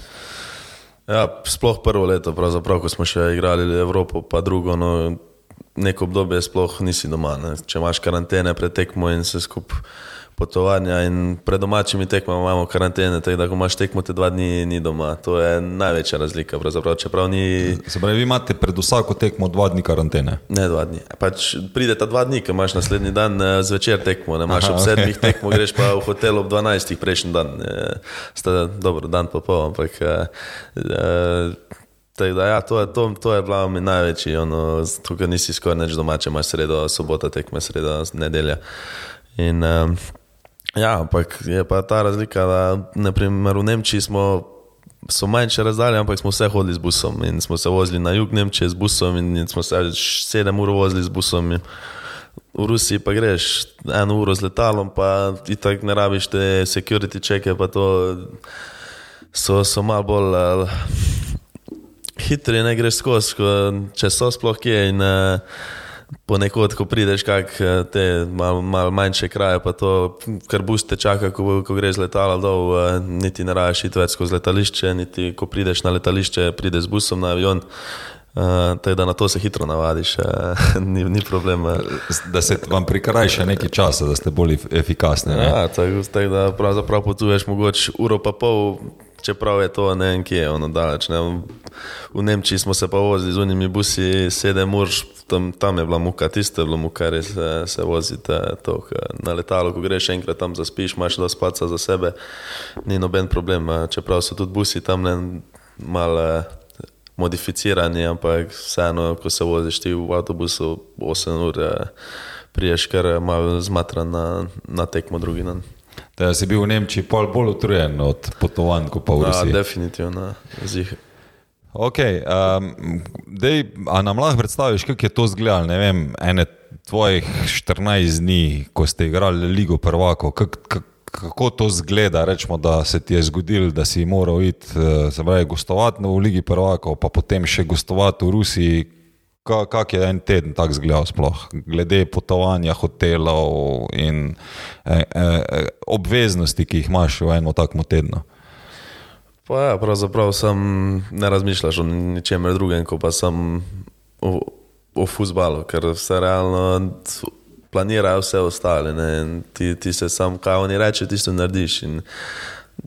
Ja, sploh prvo leto, ko smo še igrali Evropo, pa drugo, no, neko obdobje sploh nisi doma. Ne. Če imaš karantene, pretekmo in se skupaj potovanja in pred domačimi tekmami imamo karantene, tako da ko imaš tekmo, te dva dni ni doma. To je največja razlika. Ni... Se pravi, vi imate pred vsako tekmo dva dni karantene? Ne dva dni. Pač pride ta dva dni, ki imaš naslednji dan eh, zvečer tekmo, ne imaš ob sedmih okay. tekmo, greš pa v hotel ob dvanajstih prejšnji dan. Sta dobro, dan pa pol, ampak. Uh, Da, ja, to, je, to, to je bilo mi največji, tukaj nisi skoraj več domače, imaš sredo, sobota tekme, sredo, nedelja. In, um, Ja, ampak je pa ta razlika, da naprimer, v Nemčiji smo, so manjše razdalje, ampak smo vse hodili z busom in smo se vozili na jug Nemčije z busom in, smo se sedem ur vozili z busom. In, v Rusiji pa greš eno uro z letalom, pa ti tako ne rabiš te security checke, pa to so, so malo bolj uh, hitri, ne greš skozi, če so sploh kje. In, uh, ponekod, ko prideš kak eh, te malo mal manjše kraje, pa to, kar buste čaka, ko, ko greš z letala dol, eh, niti ne rajaš iti več skozi letališče, niti ko prideš na letališče, prideš z busom na avion. Uh, da na to se hitro navadiš, uh, ni, ni problem. Da se vam prikrajša nekaj časa, da ste bolj efikasni. Ja, tako da pravzaprav potuješ mogoče uro pa pol, čeprav je to ne vem kje, ono daleč. Ne. V Nemčiji smo se pa vozili z unimi busi sedem ur, tam, tam je bila muka, tiste je bilo muka, res se, se vozite to, na letalo, ko greš enkrat tam zaspiš, imaš da spaca za sebe, ni noben problem, čeprav so tudi busi tam ne malo modificirani, ampak vseeno, ko se voziš ti v avtobusu 8 ur, priješ kar malo zmatran na, na tekmo drugi dan. Da si bil v Nemčiji pol bolj utrujen od potovanj, kot pa v Rusiji. Ja, definitivno, zih. Okay, um, dej, a nam lahko predstaviš, kako je to izgledalo? Ne vem, ene tvojih 14 dni, ko ste igrali Ligo prvako, kak, kak, kako to zgleda? Rečemo, da se ti je zgodilo, da si moral iti, eh, se pravi, gostovati v Ligi prvako, pa potem še gostovati v Rusiji. Kak je en teden tako izgledal, sploh glede potovanja, hotelov in eh, eh, obveznosti, ki jih imaš v enem takem tednu? Pa ja, pravzaprav sem ne razmišljal o ničemer drugem, kot pa sem o, o futbalu, ker vse realno planirajo vse ostale. Ti, ti se sam, kaj oni reče, ti to narediš. In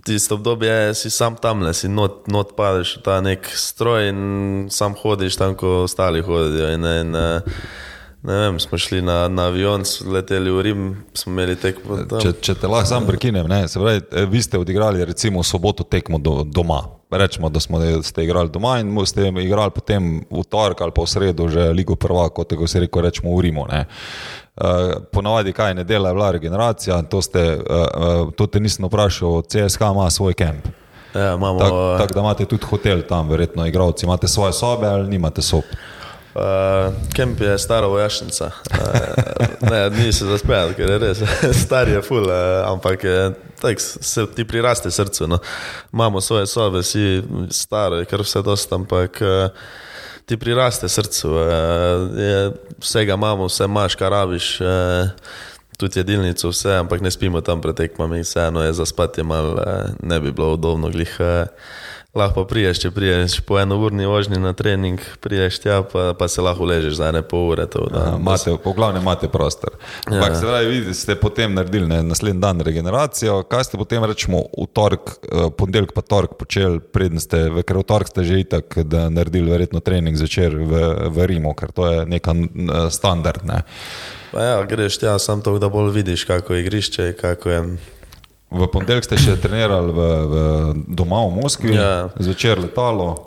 tisto obdobje si sam tam, ne si not, not padeš v ta nek stroj in sam hodiš tam, ko ostali hodijo. In, in, Ne vem, smo šli na, na avion, leteli v Rim, smo imeli tekmo. Če, če te lahko sam prekinem, ne, se pravi, eh, vi ste odigrali recimo soboto tekmo do, doma. Rečemo, da smo, ste igrali doma in ste igrali potem v torek ali pa v sredo že Ligo prvako, tako se reko, rečemo v Rimu. Ne. Uh, ponavadi, kaj ne dela, je bila regeneracija, to, ste, uh, to te nisem vprašal, CSK ima svoj kamp. Ja, imamo. Tako tak, da imate tudi hotel tam, verjetno, igravci, imate svoje sobe ali nimate sob. Uh, Kemp je stara vojašnica. Uh, ne, ni se zaspel, ker je res star je ful, uh, ampak tak, se ti priraste srcu. No. Imamo svoje sobe, si stare, kar vse dosta, ampak uh, ti priraste srcu. Je, vsega imamo, vse imaš, kar rabiš. Uh, Tudi jedilnico, vse, ampak ne spimo tam pred tekmami, vseeno je za spati, malo ne bi bilo udobno. Glih, lahko priješ, če priješ po eno urni vožnji na trening, priješ tja, pa, pa se lahko ležeš za ene pol ure. To, da, imate, po glavnem imate prostor. Ja. Ampak, se pravi, vidite, ste potem naredili ne, naslednji dan regeneracijo. Kaj ste potem, rečemo, v torek, eh, ponedeljek pa torek počeli, preden ste, ker v torek ste že itak, da naredili verjetno trening zvečer v, v Rimu, ker to je neka standard. Ne. Ja, greš tja, sam to, da bolj vidiš, kako je igrišče, kako je. V ponedeljek ste še trenirali v, v doma v Moskvi, ja. zvečer letalo.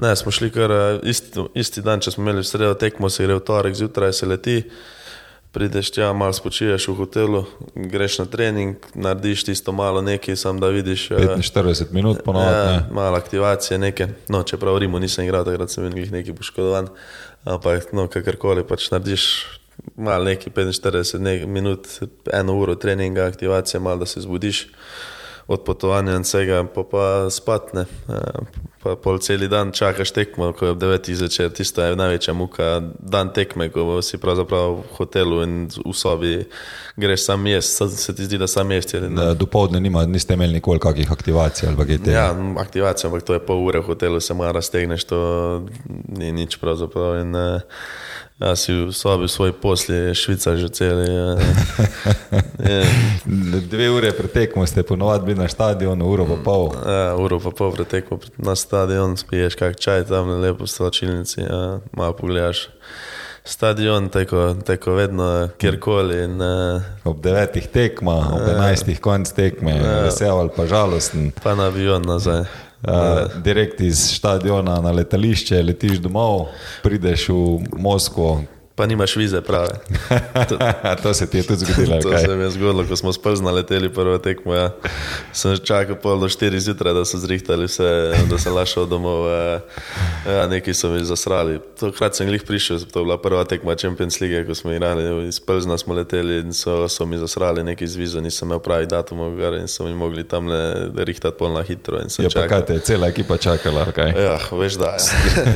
Ne, smo šli kar eh, isti, isti dan, če smo imeli sredo tekmo, se gre v torek zjutraj, se leti, prideš tja, malo spočiješ v hotelu, greš na trening, narediš tisto malo nekaj, sam da vidiš. 45 eh, minut ponovno. Ja, malo aktivacije neke. No, čeprav v Rimu nisem igral, takrat sem bil nekaj poškodovan, ampak no, kakorkoli pač narediš malo neki 45 minut, eno uro treninga, aktivacije, malo da se zbudiš. od potovanja in vsega, pa pa spatne. Pa pol cel dan čakaš tekmo, ko je ob 9. zvečer, tisto je največja muka, dan tekme, ko si pravzaprav v hotelu in v sobi greš sam jesti, se ti zdi, da sam jesti. Dopoldne nima, niste imeli nikoli kakih aktivacij ali kaj tega? Ja, aktivacija, ampak to je pol ure v hotelu, se mora raztegneš, to ni nič pravzaprav. In, Ja, si v sobi svoj posli, Švica že cel. Ja. Dve ure pretekmo, ste ponovadi bili na stadionu, uro pa pol. Ja, uro pa pol pretekmo na stadion, spiješ kak čaj tam, lepo v stolačilnici, ja, malo pogledaš. Stadion, teko, teko vedno, kjerkoli. In, uh, ob devetih tekma, ob enajstih konc tekme, ja, vesel ali pa žalosten. Pa na avion nazaj. Uh, direkt iz stadiona na letališče, letiš domov, prideš v Moskvo, pa nimaš vize prave. To, to se ti je tudi zgodilo. To kaj? se mi je zgodilo, ko smo sprzna leteli prvo tekmo. Ja. Sem čakal pol do 4 zjutraj, da so zrihtali vse, da sem lašal domov. Ja. Ja, neki so mi zasrali. Tokrat sem jih prišel, to je bila prva tekma Champions League, ko smo igrali. Iz Przna smo leteli in so, so mi zasrali neki z vizo, nisem imel pravi datum in so mi mogli tam le rihtati pol na hitro. Ja, pa kaj te je cela ekipa čakala? Kaj? Ja, veš da.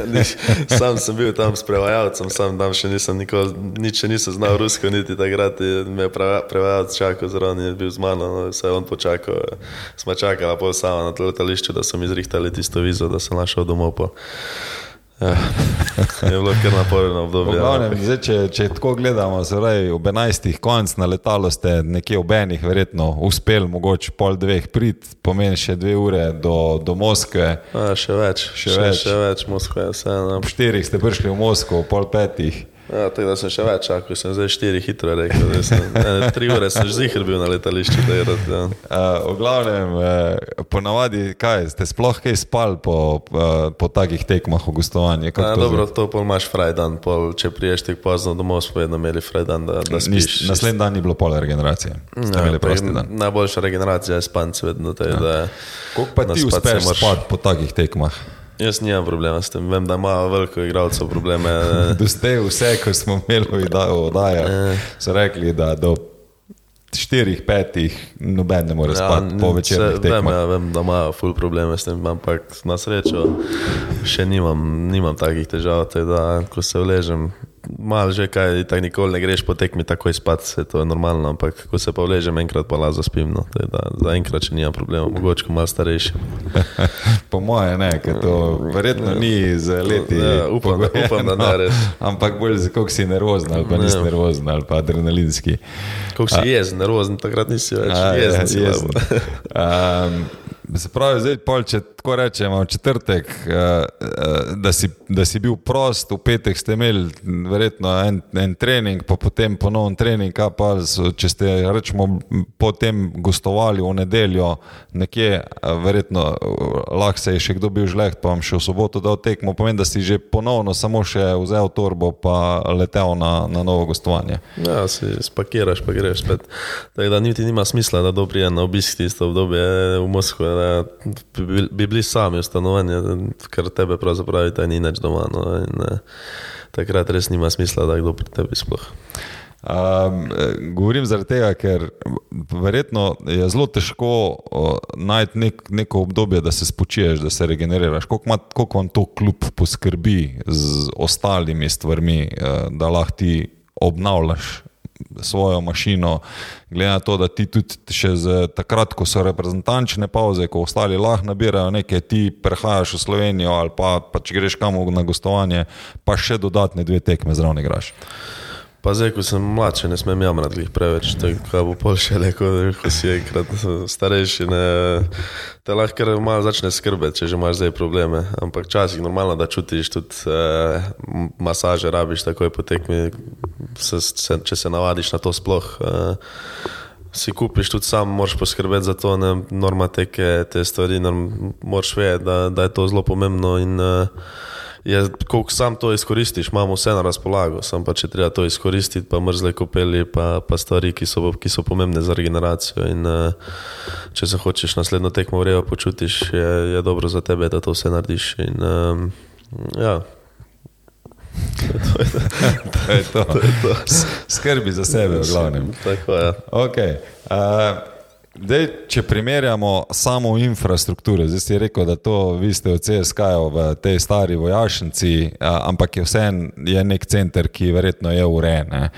Sam sem bil tam s prevajalcem, sam tam še nisem nisem nikoli, nič nisem znal rusko, niti takrat me je prevajalec čakal, zraven je bil z mano, no, vse on počakal. Smo čakali pol sama na letališču, da so mi zrihtali tisto vizo, da sem našel domov. Po. Ja, je bilo kar naporno obdobje. Glavnem, ja. zdaj, če, če tako gledamo, zdaj ob 11. konc na letalo ste nekje ob enih, verjetno uspel, mogoče pol dveh prid, pomeni še dve ure do, do Moskve. A, še več, še, še več, še več Moskve. Vse, no. Ob štirih ste prišli v Moskvo, pol petih. Ja, tako da sem še več čakal, sem zdaj štiri hitro rekel. Sem, ne, tri ure sem že zihar bil na letališču. Rad, ja. uh, v glavnem, uh, ponavadi, kaj, ste sploh kaj spal po, uh, po takih tekmah v gostovanju? Ja, dobro, to pol imaš frajdan, pol, če priješ tako pozno domov, smo vedno imeli frajdan, da, da spiš. Naslednji dan ni bilo pol regeneracije. Ja, najboljša regeneracija je spanc vedno. Ja. Kako pa ti uspeš spati po takih tekmah? Jaz nimam problema s tem, vem, da ima veliko igralcev probleme. Doste vse, kar smo imeli v oddaji, ja. so rekli, da do štirih, petih noben ne more ja, spati po večernih tekmah. Vem, ja, vem, da ima ful probleme s tem, ampak na srečo še nimam, nimam takih težav, da ko se vležem, malo že kaj, tako nikoli ne greš po tekmi takoj spat, se to je normalno, ampak ko se pa vležem, enkrat pa lazo spim. No, za enkrat, če nima problema, mogoče malo starejši. po moje ne, ker to verjetno ni za leti. Ja, upam, da, upam, da ne res. ampak bolj za koliko si nervozen ali pa nisi ja. nervozen ali pa adrenalinski. Koliko si jezen, nervozen, takrat nisi več jezen. Jezen. Se pravi, zdaj, pol, če tako rečemo, četrtek, uh, uh, da, si, da si bil prost, v petek ste imeli verjetno en, en trening, pa potem ponovno trening, pa so, če ste rečemo, potem gostovali v nedeljo, nekje, uh, verjetno lahko se je še kdo bil žleht, pa vam še v soboto dal tekmo, pomeni, da si že ponovno samo še vzel torbo, pa letel na, na novo gostovanje. Ja, si spakiraš, pa greš spet. Tako da niti nima smisla, da doprijem na obisk tisto obdobje v Moskvi da bi, bi bili sami v stanovanju, ker tebe pravzaprav ni več doma. No, in, eh, takrat res nima smisla, da kdo pri tebi sploh. Um, govorim zaradi tega, ker verjetno je zelo težko uh, najti nek, neko obdobje, da se spočiješ, da se regeneriraš. Kako vam to kljub poskrbi z ostalimi stvarmi, uh, da lahko ti obnavljaš svojo mašino, glede na to, da ti tudi še z takrat, ko so reprezentančne pauze, ko ostali lahko nabirajo nekaj, ti prehajaš v Slovenijo ali pa, pa če greš kam na gostovanje, pa še dodatne dve tekme zraven igraš. Pa zdaj, ko sem mlad, ne smem jamrati preveč, tako bo pol še neko, ko si enkrat starejši, ne, te lahko malo začne skrbeti, če že imaš zdaj probleme. Ampak časih je normalno, da čutiš tudi eh, masaže, rabiš takoj potekmi, se, se, če se navadiš na to sploh. Eh, Si kupiš tudi sam, moraš poskrbeti za to, ne normateke, te stvari, moraš vedeti, da, da je to zelo pomembno. In, uh, je, koliko sam to izkoristiš, imamo vse na razpolago, sam pa če treba to izkoristiti, pa mrzle kopeli, pa, pa stvari, ki so, ki so pomembne za regeneracijo. In, uh, če se hočeš naslednjo tekmo vrejo počutiš, je, je dobro za tebe, da to vse narediš. In, um, ja. To je to. to, je to. to, je to. Skrbi za sebe, v glavnem. Tako je. Ja. Okay. Uh, Dej, če primerjamo samo infrastrukturo, zdaj si rekel, da to vi ste v CSK-ju v tej stari vojašnici, ampak je vseeno nek center, ki verjetno je urejen.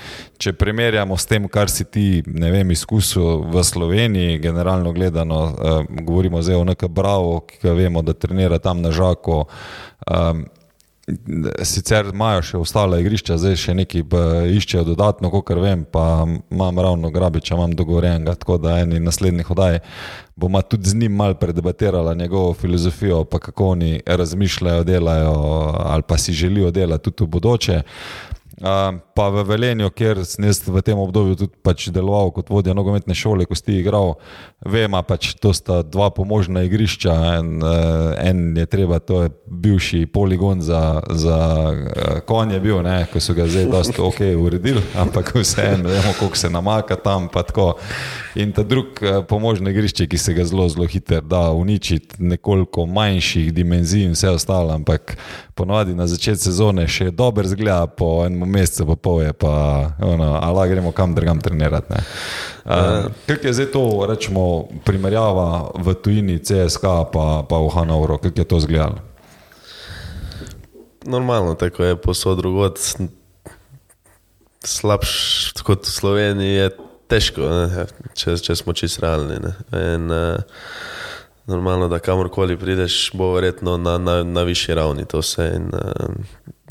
Če primerjamo s tem, kar si ti vem, izkusil v Sloveniji, generalno gledano, govorimo zdaj o nekem Bravo, ki ga vemo, da trenira tam na Žaku. Sicer imajo še ostale igrišča, zdaj še neki iščejo dodatno, kot vem, pa imam ravno Grabiča, imam dogovorjenega, tako da eni naslednjih oddaj bomo tudi z njim mal predebatirali njegovo filozofijo, pa kako oni razmišljajo, delajo ali pa si želijo delati tudi v bodoče. Pa v Velenju, kjer sem v tem obdobju tudi pač deloval kot vodja nogometne šole, ko si igral, vemo, pač to sta dva pomožna igrišča. En, en je treba, to je bivši poligon za, za konje, bil, ne, ko so ga zdaj dosta ok uredili, ampak vseeno, vemo, koliko se namaka tam. In ta drug pomožno igrišče, ki se ga zelo, zelo hitro da uničiti, nekoliko manjših dimenzij in vse ostalo, ampak ponovadi na začetku sezone še dobro zgleda, po enem mesecu pa pol je pa, ono, ali gremo kam drugam trenirati. Uh, kaj je zdaj to, rečemo, primerjava v tujini CSK pa, pa v Hanovru, kako je to zgledalo? Normalno, tako je posod drugod. Slabš kot v Sloveniji je težko, če, če smo čisto realni. In, uh, normalno, da kamorkoli prideš, bo verjetno na, na, na višji ravni to vse. In, uh,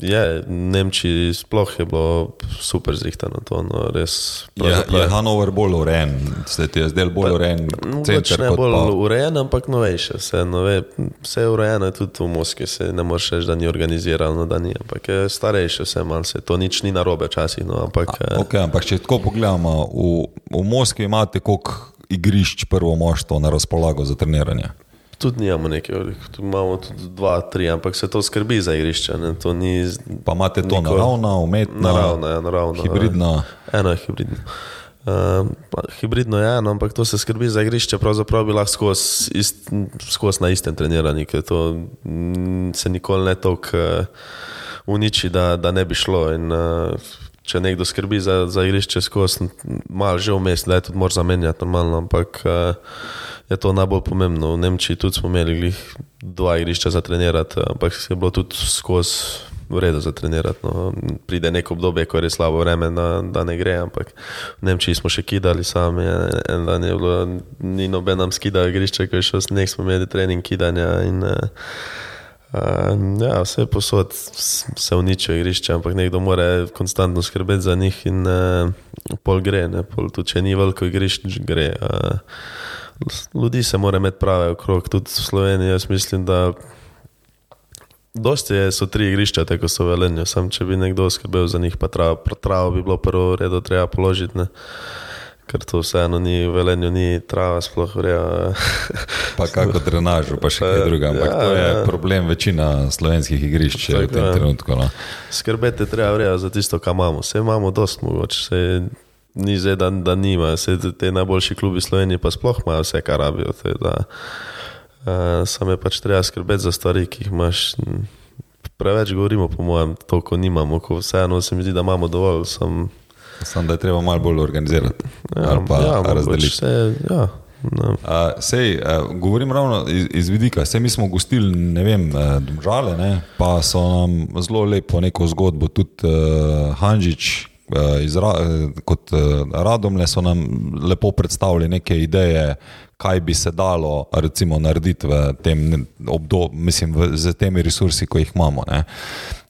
je, Nemčiji sploh je bilo super zrihtano. To, no, res, je, je Hanover bolj urejen, se ti je zdel bolj urejen? Center, ne bolj pa... urejen, ampak novejše. Vse, nove, vse je urejeno tudi v Moskvi, se ne moreš reči, da ni organizirano, da ni, ampak je starejše vse malce. To nič ni narobe včasih. No, ampak, A, okay, ampak če tako pogledamo, v, v Moskvi imate koliko igrišč prvo moštvo na razpolago za treniranje? Tudi nimamo nekaj, tu imamo tudi dva, tri, ampak se to skrbi za igrišče. Ni, pa imate to nikoli, naravno, umetno, naravno, ja, naravno, hibridno. Eno je hibridno. Uh, hibridno je eno, ampak to se skrbi za igrišče, pravzaprav bi lahko skozi ist, skos na istem treniranju, ker to m, se nikoli ne toliko uh, uniči, da, da ne bi šlo. In, uh, če nekdo skrbi za, za igrišče skozi, malo že vmes, da je tudi moč zamenjati normalno, ampak uh, je to najbolj pomembno. V Nemčiji tudi smo imeli dva igrišča za trenirati, ampak je bilo tudi skozi v redu za trenirati. No. Pride neko obdobje, ko je res slabo vreme, da, da ne gre, ampak v Nemčiji smo še kidali sami. En dan je bilo, ni noben nam skidal igrišče, ko je šel sneg, smo imeli trening kidanja. In, Uh, ja, vse posod se uničijo igrišča, ampak nekdo mora konstantno skrbeti za njih, in uh, pol gre, pol tudi če ni veliko igrišč, gre. Uh, ljudi se mora imeti prave okrog, tudi v Sloveniji. Jaz mislim, da dosti je, so tri igrišča, tako so velenje. Sam če bi nekdo skrbel za njih, pa travo, travo bi bilo prvo redo treba položiti. Ne. Ker to vseeno ni v velenju, ni trava, sploh vreja. pa kako drenažo, pa še kaj drugega. Ampak ja, to je ja. problem večina slovenskih igrišč v tem ja. trenutku. No. Skrbeti treba vreja za tisto, kar imamo. Vse imamo dost mogoče ni zdaj, da, da nima, vse te najboljši klubi Slovenije pa sploh imajo vse, kar rabijo. Uh, Sam je pač treba skrbeti za stvari, ki jih imaš. Preveč govorimo, po mojem, to, ko nimamo, ko vseeno se mi zdi, da imamo dovolj. Sam, sam da je treba malo bolj organizirati. Ja, pa ja, razdeliti. Vse, ja. Uh, sej, uh, govorim ravno iz, iz vidika, sej mi smo gostili, ne vem, uh, žale, ne, pa so nam zelo lepo neko zgodbo, tudi uh, Hanžič, Eh, izra, kot eh, Radomle so nam lepo predstavili neke ideje, kaj bi se dalo recimo, narediti v tem obdobju, mislim, v, z temi resursi, ko jih imamo. Ne.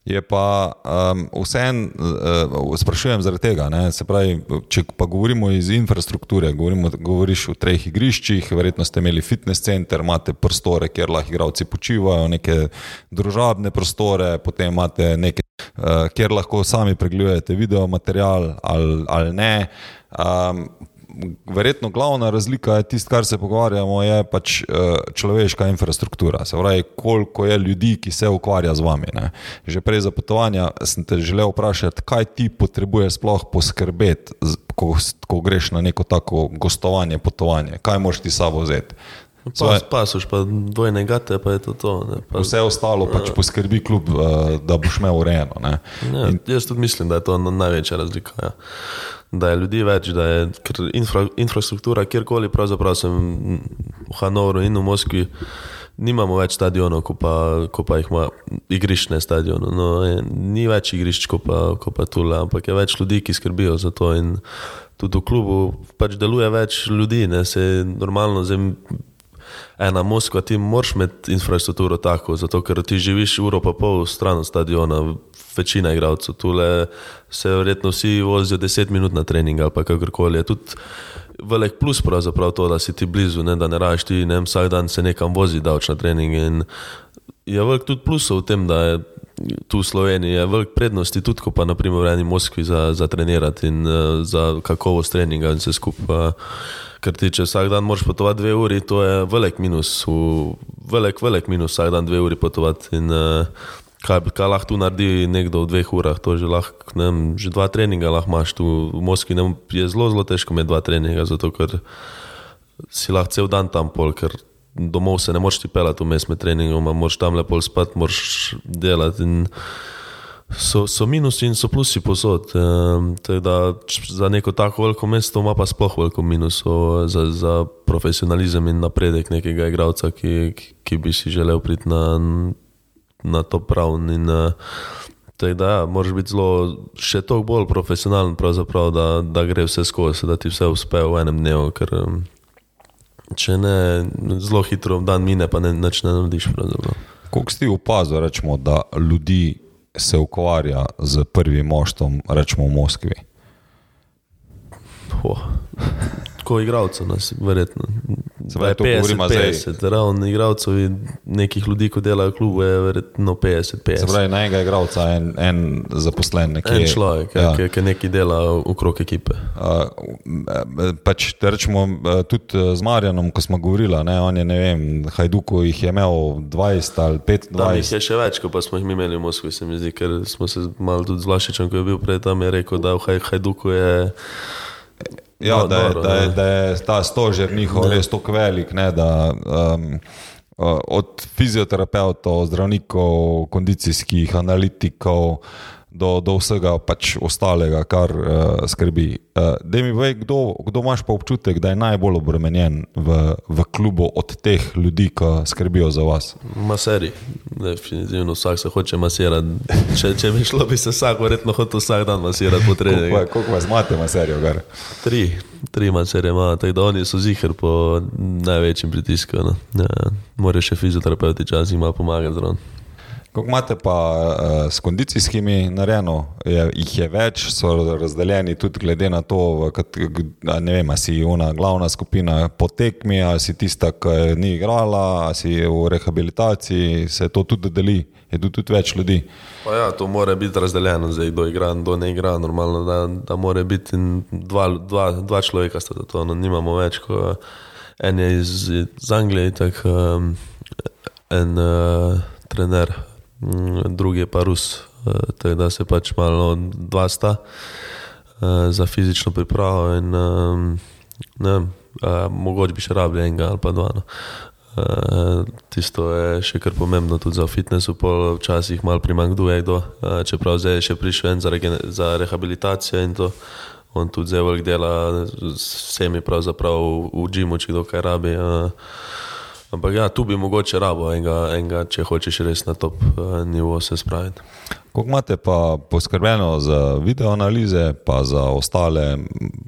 Je pa um, vseeno, uh, sprašujem zaradi tega. Pravi, če pa govorimo iz infrastrukture, govorimo, govoriš o treh igriščih, verjetno ste imeli fitness center, imate prostore, kjer lahko igravci počivajo, neke družabne prostore, potem imate neke, uh, kjer lahko sami pregledujete video material ali, ali ne. Um, verjetno glavna razlika je tisto, kar se pogovarjamo, je pač uh, človeška infrastruktura. Se pravi, koliko je ljudi, ki se ukvarja z vami. Ne. Že prej za potovanja sem te želel vprašati, kaj ti potrebuješ sploh poskrbeti, ko, ko greš na neko tako gostovanje, potovanje, kaj moš ti sabo vzeti. Svoje... Pasuš, pa dvojne gate, pa je to to. Pa... Vse ostalo pač poskrbi klub, uh, da boš imel urejeno. In... Jaz tudi mislim, da je to največja razlika. Ja da je ljudi več, da je infra, infrastruktura kjerkoli, pravzaprav sem v Hanovru in v Moskvi, nimamo več stadionov, ko pa, ko pa jih ima igrišče stadionov. No, ni več igrišč, kot pa, ko pa tule, ampak je več ljudi, ki skrbijo za to. In tudi v klubu pač deluje več ljudi, ne se normalno. Zem, Ena Moskva, ti moraš imeti infrastrukturo tako, zato ker ti živiš uro pa pol stran od stadiona, večina igralcev. Tule se verjetno vsi vozijo 10 minut na trening ali kakorkoli. Je tudi velik plus pravzaprav to, da si ti blizu, ne, da ne raš ti ne, vsak dan se nekam vozi davč na trening. In je velik tudi plus v tem, da je tu v Sloveniji je velik prednosti, tudi ko pa naprimer v eni Moskvi za, za trenirati in uh, za kakovost treninga in vse skupaj. Ker ti če vsak dan moraš potovati dve uri, to je velik minus, v, velik, velik minus vsak dan dve uri potovati. In, uh, kaj, kaj lahko tu naredi nekdo v dveh urah, to že lahko, ne vem, že dva treninga lahko imaš tu v Moskvi. Ne, je zelo, zelo težko imeti dva treninga, zato ker si lahko cel dan tam pol, ker domov se ne moreš ti pelati vmes med treningom, moraš tam lepo spati, moraš delati. So, so minusi in so plusi posod. E, da, za neko tako veliko mesto ima pa sploh veliko minusov za, za profesionalizem in napredek nekega igralca, ki, ki bi si želel priti na na to pravni. Uh, da, ja, moraš biti zelo, še toliko bolj profesionalen, da, da gre vse skozi, da ti vse uspe v enem dnevu. Ker, um, če ne, zelo hitro dan mine, pa ne, ne narediš. Kako si opazil, rečemo, da ljudi se ukvarja z prvim moštvom, rečemo v Moskvi? Oh kot igralcev, verjetno. Zdaj, 50, 50, ravno igralcev in nekih ljudi, ki delajo v klubu, je verjetno 50, 50. Zdaj, na enega igralca en, en zaposlen, nekje. En človek, ja. ki, ki nekaj dela v krog ekipe. Uh, pač, rečemo, tudi z Marjanom, ko smo govorili, ne, on je, ne vem, Hajduko jih je imel 20 ali 25. Tam jih je še več, kot pa smo jih imeli v Moskvi, se mi zdi, ker smo se malo tudi z Vlašičem, ko je bil prej tam, je rekel, da v Hajduku je. Ja, no, da, je, dobro, da, je, da je ta stožer njihov ne. res tako velik, ne, da um, od fizioterapeutov, zdravnikov, kondicijskih analitikov do, do vsega pač ostalega, kar uh, skrbi. Uh, da mi povej, kdo, kdo imaš pa občutek, da je najbolj obremenjen v, v klubu od teh ljudi, ki skrbijo za vas? Maseri, definitivno vsak se hoče masirati. Če, če bi šlo, bi se vsak verjetno hotel vsak dan masirati po treningu. Koliko, koliko vas imate maserijo? Tri, tri maserije imamo, tako da oni so zihar po največjem pritisku. No. Ja, Morajo še fizioterapeuti čas ima pomagati zraven. Ko imate pa uh, s kondicijskimi narejeno, je, jih je več, so razdeljeni tudi glede na to, da ne vem, ali si ona glavna skupina po tekmi, ali si tista, ki ni igrala, ali si v rehabilitaciji, se to tudi deli, je tu tudi več ljudi. Pa ja, to mora biti razdeljeno, zdaj kdo igra in kdo ne igra, normalno, da, da mora biti dva, dva, dva človeka, sta to, no, nimamo več, ko en je iz, iz Anglije, tako um, en uh, trener. Mm, drugi je pa Rus, eh, tako da se pač malo dva sta eh, za fizično pripravo. In, ehm, ne, mogoče bi še rabili enega ali pa dva. No. Tisto je še kar pomembno tudi za fitness, včasih malo primanjkuje kdo, čeprav zdaj je še prišel en za, za rehabilitacijo in to. On tudi zelo dela z vsemi, pravzaprav v Džimu, če kdo kaj rabi. Uh, Ampak ja, tu bi mogoče rabo enega, enega če hočeš res na top uh, nivo se spraviti. Kako imate pa poskrbljeno za video analize, pa za ostale,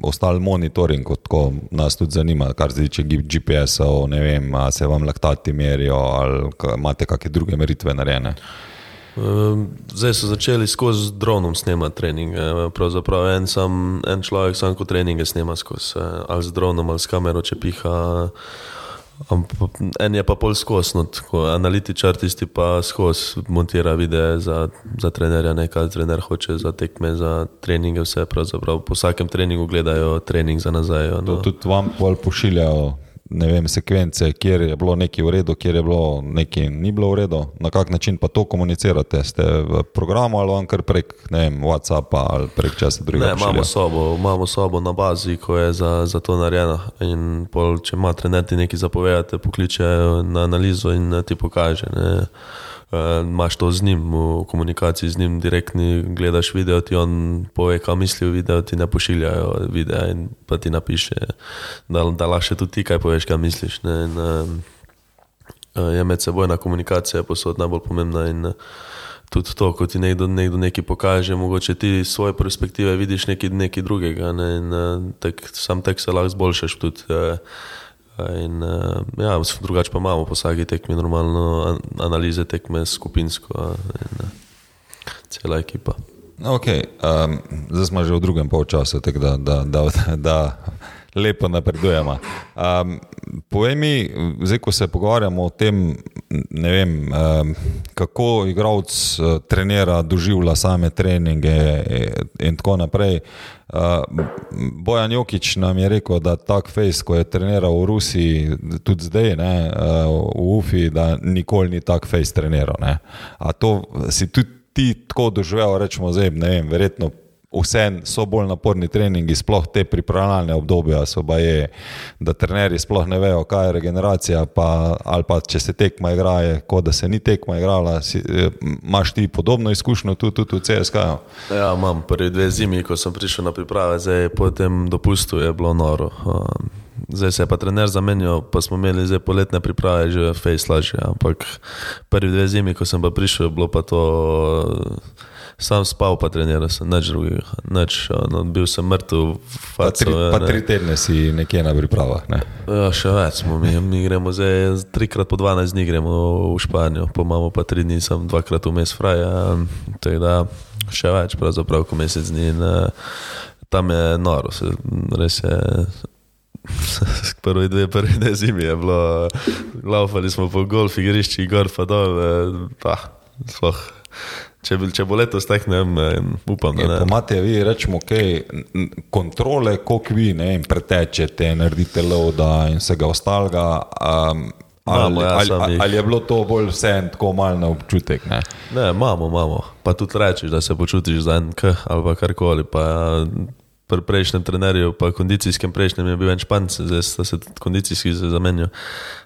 ostale monitoring, kot nas tudi zanima, kar se tiče GPS-ov, ne vem, ali se vam laktati merijo, ali imate kakšne druge meritve narejene? Ehm, zdaj so začeli skozi dronom snemati treninge. Pravzaprav en, sam, en človek sam kot treninge snema skozi, eh, ali z dronom, ali s kamero, če piha. En je pa pol skozi, no, analitičar tisti pa skozi montira videe za, za trenerja, nekaj trener hoče za tekme, za treninge, vse pravzaprav. Po vsakem treningu gledajo trening za nazaj. No. To tudi vam pol pošiljajo ne vem, sekvence, kjer je bilo nekaj v redu, kjer je bilo nekaj ni bilo v redu, na kak način pa to komunicirate? Ste v programu ali vam kar prek vem, WhatsAppa ali prek česa drugega? Ne, imamo sobo, imamo sobo na bazi, ko je za, za to narejeno. In pol, če ima trener ti nekaj zapovedati, pokliče na analizo in ti pokaže. Ne. Uh, imaš to z njim, v komunikaciji z njim, direktni, gledaš video, ti on pove, kaj misli v video, ti ne pošiljajo videa in pa ti napiše, da, da lahko tudi ti kaj poveš, kaj misliš. Ne, in, uh, je med sebojna komunikacija posod najbolj pomembna. In, Tudi to, ko ti nekdo, nekdo nekaj kaže, mogoče ti svoje perspektive vidiš nekaj, nekaj drugega. Ne, in, tek, sam tek se lahko zboljšaš. Tudi, In, uh, ja, drugače pa imamo po vsaki tekmi normalno analize tekme skupinsko in uh, cela ekipa. Okay, um, zdaj smo že v drugem polčasu, tako da, da, da, da lepo napredujemo. Um, povej mi, zdaj ko se pogovarjamo o tem, vem, um, kako igralec uh, trenira, doživlja same treninge in tako naprej. Uh, Bojan Jokič nam je rekel, da tak face, ko je treniral v Rusiji, tudi zdaj ne, uh, v UFI, da nikoli ni tak face treniral. Ne. A to si tudi ti tako doživel, rečemo zdaj, ne vem, verjetno vse so bolj naporni treningi, sploh te pripravljalne obdobja, so pa je, da trenerji sploh ne vejo, kaj je regeneracija, pa, ali pa če se tekma igra, kot da se ni tekma igrala. Si, eh, imaš ti podobno izkušnjo tudi, tudi v CSK? -u? Ja, imam prvi dve zimi, ko sem prišel na priprave, zdaj po tem dopustu je bilo noro. Um, zdaj se je pa trener zamenjal, pa smo imeli zdaj poletne priprave, že face lažje. Ampak prvi dve zimi, ko sem pa prišel, je bilo pa to sam spal, pa treniral sem, nič drugega. Nič, no, bil sem mrtev, pa, tri, ja, pa tri tedne si nekje na pripravah. Ne? Ja, še več smo, mi, mi gremo zdaj, trikrat po 12 dni gremo v Španijo, pa imamo pa tri dni, sem dvakrat vmes fraja, tako da še več, pravzaprav, ko mesec dni. In, tam je noro, se, res je. Prvi dve, prvi dve zimi je bilo, laufali smo po golf igriščih, gor pa dol, pa sploh. Če, če bo letos tak, ne vem, upam, da ne. Imate vi, rečemo, okay, kontrole, koliko vi ne, pretečete, naredite loda in vsega ostalega. Um, ali, ja, ali, ali, ali je bilo to bolj vse tako mal na občutek? Ne? ne, imamo, imamo. Pa tudi rečeš, da se počutiš za en k ali karkoli. Pa, pri prejšnjem trenerju, pa kondicijskem prejšnjem je bil en španc, zdaj sta se kondicijski zamenjal.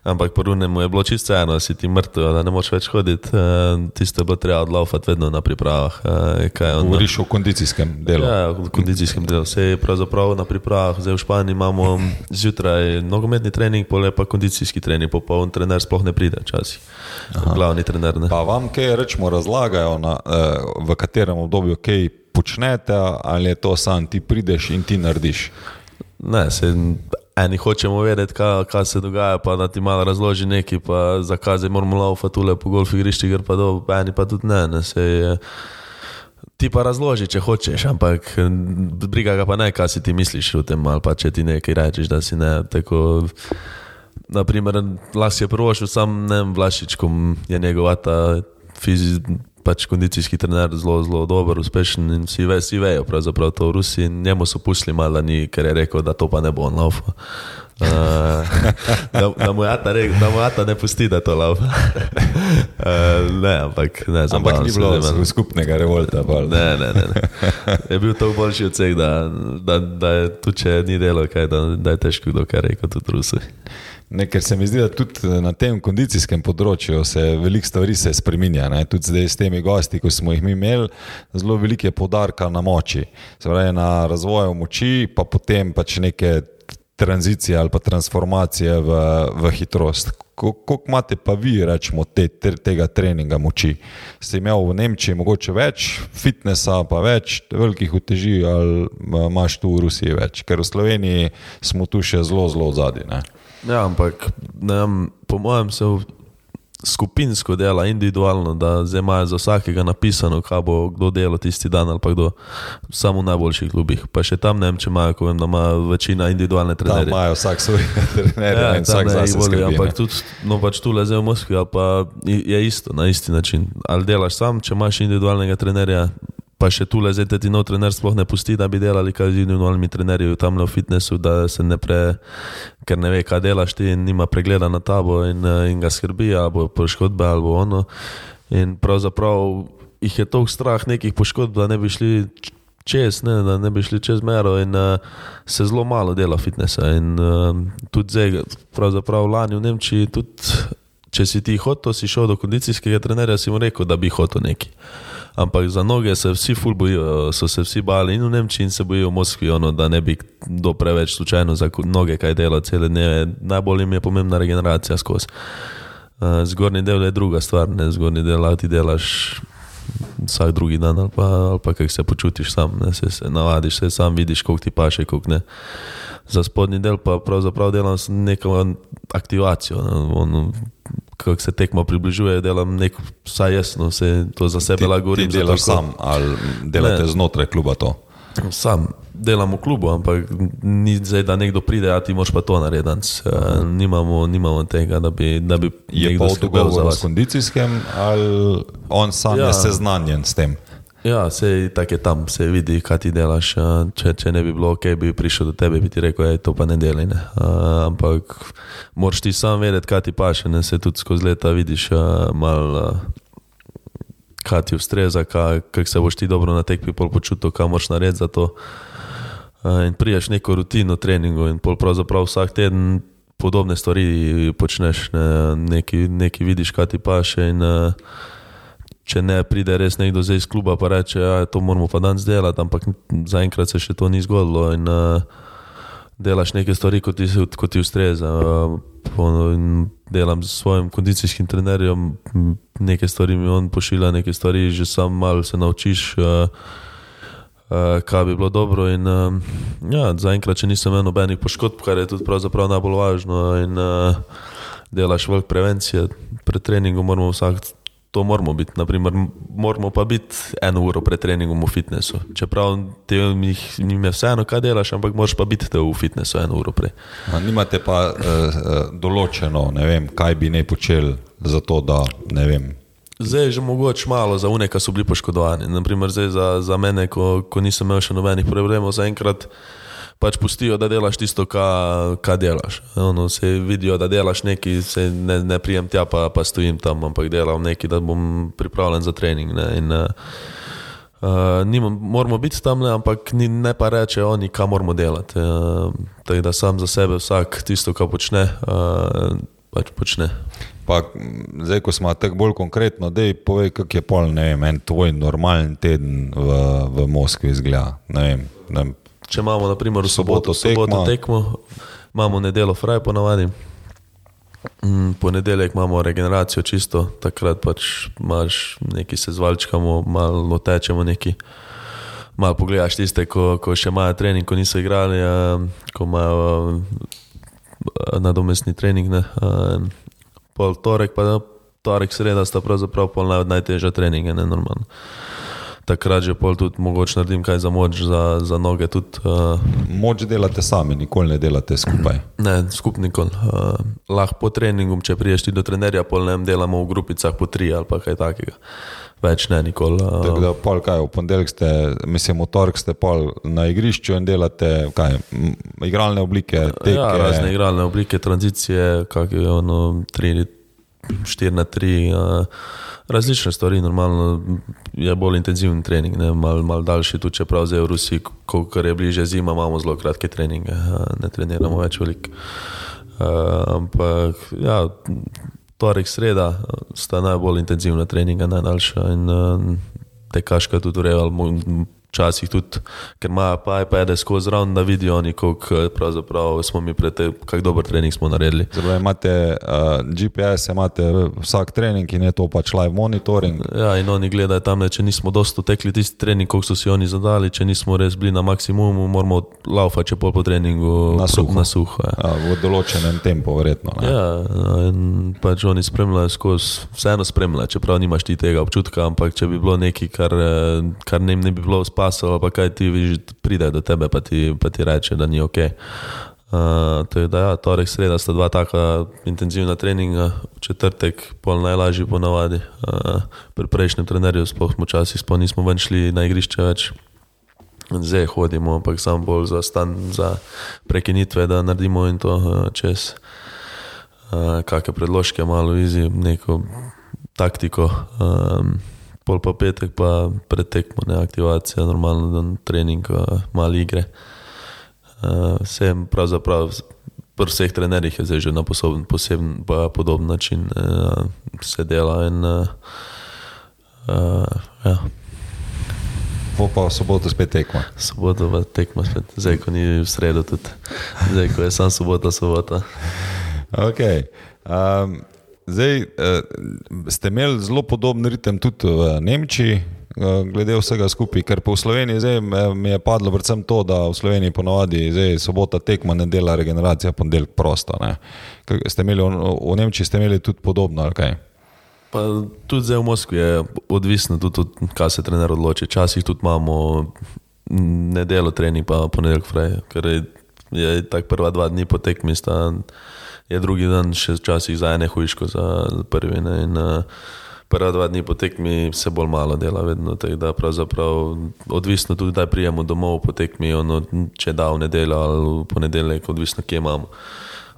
Ampak po runemu je bilo čisto eno, si ti mrtev, da ne moreš več hoditi. Uh, Tiste bo treba odlaufati vedno na pripravah. Uh, Govoriš o kondicijskem delu? Ja, o kondicijskem delu. Vse je pravzaprav na pripravah. Zdaj v Španiji imamo zjutraj nogometni trening, pole pa kondicijski trening, popoln trener sploh ne pride včasih. Glavni trener. Ne. Pa vam kaj rečemo razlagajo, na, uh, v katerem obdobju kaj počnete, ali je to sam ti prideš in ti narediš? Ne, se, eni hočemo vedeti, kaj, kaj se dogaja, pa da ti malo razloži nekaj, pa zakaj zdaj moramo laufati tule po golf igrišču, ker pa do, eni pa tudi ne. ne se, Ti pa razloži, če hočeš, ampak briga ga pa ne, kaj si ti misliš o tem, ali pa če ti nekaj rečeš, da si ne. Tako, naprimer, lahko je prvo šel sam, ne vem, Vlašič, ko je njegova ta fizična pač kondicijski trener zelo, zelo dober, uspešen in vsi, ve, vsi vejo, pravzaprav to v Rusiji. Njemu so pustili malo, ni, ker je rekel, da to pa ne bo on lauf. Uh, da, da mu ata ne pusti, da to lauf. Uh, ne, ampak ne, ampak ni bilo se, skupnega revolta. Ne, ne, ne, ne. Je bil to boljši od vseh, da, da, da je tu, če ni delo, kaj, da, da je težko kdo kaj rekel tudi Rusi. Ne, ker se mi zdi, da tudi na tem kondicijskem področju se veliko stvari se spremenja. Tudi zdaj s temi gosti, ko smo jih mi imeli, zelo veliko je podarka na moči. Se pravi, na razvoju moči, pa potem pač neke tranzicije ali pa transformacije v, v hitrost. Kako imate pa vi, rečemo, te, te, tega treninga moči? Ste imeli v Nemčiji mogoče več fitnesa, pa več velikih uteži, ali imaš tu v Rusiji več? Ker v Sloveniji smo tu še zelo, zelo zadnji. Ja, ampak ne, po mojem se skupinsko dela, individualno, da zdaj imajo za vsakega napisano, kaj bo kdo delal tisti dan ali pa kdo samo v najboljših klubih. Pa še tam ne vem, če imajo, ko vem, da ima večina individualne trenerje. Imajo vsak svoj trener, ja, in vsak zase voli. Ampak tudi, no pač tu leze v Moskvi, pa je isto, na isti način. Ali delaš sam, če imaš individualnega trenerja, pa še tu le zdaj ti nov trener sploh ne pusti, da bi delali kaj z individualnimi trenerji tam v fitnessu, da se ne pre, ker ne ve, kaj delaš ti in nima pregleda na tabo in, eh, in ga skrbi, ali bo poškodbe ali ono. In pravzaprav jih je toliko strah nekih poškodb, da ne bi šli čez, ne, da ne bi šli čez mero in uh, se zelo malo dela fitnessa. In uh, tudi zdaj, pravzaprav lani v Nemčiji, tudi če si ti hotel, si šel do kondicijskega trenerja, si mu rekel, da bi hotel neki. Ampak za noge se vsi ful bojijo, so se vsi bali in v Nemčiji in se bojijo v Moskvi, ono, da ne bi do preveč slučajno za noge kaj delo cele dneve. Najbolj jim je pomembna regeneracija skozi. Uh, zgornji del je druga stvar, ne zgornji del, ti delaš vsak drugi dan ali pa, ali pa kako se počutiš sam, ne se, se navadiš, se sam vidiš, koliko ti paše, koliko ne. Za spodnji del pa pravzaprav delam neko aktivacijo. Ne, Kako se tekmo približuje, delam neko, vsaj jasno, se to za sebe lahko Ti delaš sam ali delate ne. znotraj kluba to? Sam delam v klubu, ampak ni zdaj, da nekdo pride, a ti moš pa to narediti. Uh, nimamo, nimamo tega, da bi, da bi je pa v dogovoru s kondicijskim ali on sam ja. je seznanjen s tem. Ja, se tako je tam, se vidi, kaj ti delaš. Če, če ne bi bilo ok, bi prišel do tebe in ti rekel, da to pa ne deli. Ne. Uh, ampak moraš ti sam vedeti, kaj ti paše. Ne. Se tudi skozi leta vidiš, uh, malo, uh, kaj ti ustreza, kako se boš ti dobro na tekmi počutil, kaj moraš narediti za to. Uh, in priješ neko rutino treningu in pravzaprav vsak teden podobne stvari počneš, ne. neki, neki vidiš, kaj ti paše. In, uh, če ne pride res nekdo iz kluba in reče, da ja, to moramo pa danes delati, ampak zaenkrat se še to ni zgodilo in uh, delaš neke stvari, kot ti, kot ti ustreza. Uh, delam s svojim kondicijskim trenerjem, nekaj stvari mi on pošilja, nekaj stvari že sam malo se naučiš. Uh, Uh, kaj bi bilo dobro. In, uh, ja, zaenkrat, če nisem imel nobenih poškodb, kar je tudi najbolj važno, in uh, delaš veliko prevencije, pred treningom moramo vsak to moramo biti. Naprimer, moramo pa biti eno uro pred treningom v fitnesu. Čeprav ti je vseeno, kaj delaš, ampak moraš pa biti v fitnesu eno uro prej. A, nimate pa uh, določeno, vem, kaj bi ne počeli za to, da ne vem. Zdaj je že mogoče malo za uneka, ki so bili poškodovani. Naprimer, za, za mene, ko, ko nisem imel še nobenih problemov, zaenkrat pač pustijo, da delaš tisto, kar delaš. Ono, se vidijo, da delaš nekaj, se ne, ne prijem tja, pa, pa stojim tam, ampak delam nekaj, da bom pripravljen za trening. Ne, in, uh, nimam, moramo biti tam, ne, ampak ni, ne pa reče oni, kam moramo delati. Uh, tako da sam za sebe vsak tisto, kar počne, uh, pač počne. Pa, zdaj, ko smo tako bolj konkretno, da je povej, kako je pol, ne vem, en tvoj normalen teden v, v Moskvi izgleda. Ne vem, ne vem, Če imamo, na primer, v soboto, soboto tekmo, imamo nedeljo fraj ponavadi. Mm, ponedeljek imamo regeneracijo čisto, takrat pač imaš nekaj se zvalčkamo, malo tečemo neki. Malo pogledaš tiste, ko, ko še imajo trening, ko niso igrali, a, ko imajo nadomestni trening. Ne, a, pol torek, pa torek, sreda sta pravzaprav pol najtežja treninga, ne normalno takrat že pol tudi mogoče naredim kaj za moč, za, za noge. Tudi, uh, moč delate sami, nikoli ne delate skupaj. Ne, skupaj nikoli. Uh, lahko po treningu, če priješ do trenerja, pol ne delamo v grupicah po tri ali kaj takega. Več ne, nikoli. Uh, Tako da, pol kaj, v ponedeljek ste, mislim, v torek ste pol na igrišču in delate kaj, igralne oblike. Teke. Ja, razne igralne oblike, tranzicije, kakšne ono, tri, štiri na tri. Uh, Različne stvari, normalno je bolj intenziven trening, malo mal daljši, tudi če pravi v Rusiji, ko je bliže zima, imamo zelo kratke treninge, ne treniramo več veliko. Ampak ja, torek, sreda sta najbolj intenzivna treninga, najdaljša in tekaška tudi ureja včasih tudi, ker imajo pa iPad-e skozi ravno, da vidijo oni, kako smo mi pred tem, kako dober trening smo naredili. Zdaj imate uh, GPS, imate vsak trening in je to pač live monitoring. Ja, in oni gledajo tam, ne, če nismo dosto tekli tisti trening, koliko so si oni zadali, če nismo res bili na maksimumu, moramo laufati če pol po treningu na suho. Na suho ja. Ja, v določenem tempu, verjetno. Ne? Ja, in pač oni spremljajo skozi, vseeno spremljajo, čeprav nimaš ti tega občutka, ampak če bi bilo nekaj, kar, kar ne, ne bi bilo spati, pasalo, pa kaj ti vidiš, pride do tebe, pa ti, pa ti reče, da ni ok. Uh, to je, da ja, torek, sreda sta dva taka intenzivna treninga, četrtek, pol najlažji ponavadi. Uh, pri prejšnjem trenerju smo časi, sploh nismo ven šli na igrišče več. Zdaj hodimo, ampak sam bolj za stan, za prekinitve, da naredimo in to uh, čez uh, kakšne predložke, malo izi, neko taktiko. Um, pol pa petek, pa pretekmo, ne aktivacija, normalno dan trening, malo igre. Uh, vsem pravzaprav pri vseh trenerjih je zdaj že na poseben, poseben pa podoben način uh, se dela. In, uh, uh, ja. Po pa soboto spet tekmo. Soboto pa tekmo spet, zdaj ko ni v sredo, tudi zdaj ko je sam sobota, sobota. Okay. Um, zdaj uh, ste imeli zelo podoben ritem tudi v Nemčiji, uh, glede vsega skupaj, ker po Sloveniji zdaj mi je padlo predvsem to, da v Sloveniji ponovadi zdaj sobota tekma, nedela regeneracija, ponedeljek prosto. Ste imeli v, v Nemčiji ste imeli tudi podobno, ali kaj? Pa tudi zdaj v Moskvi je odvisno, tudi od kaj se trener odloči. Včasih tudi imamo nedelo trening, pa ponedeljek fraj, ker je, je tako prva dva dni po tekmi, sta, je drugi dan še včasih za ene hujško, za, za prvi. Ne, in, Prva dva dni po tekmi se bolj malo dela, vedno tako da pravzaprav odvisno tudi, da prijemo domov po tekmi, ono, če da v nedeljo ali v ponedeljek, odvisno kje imamo.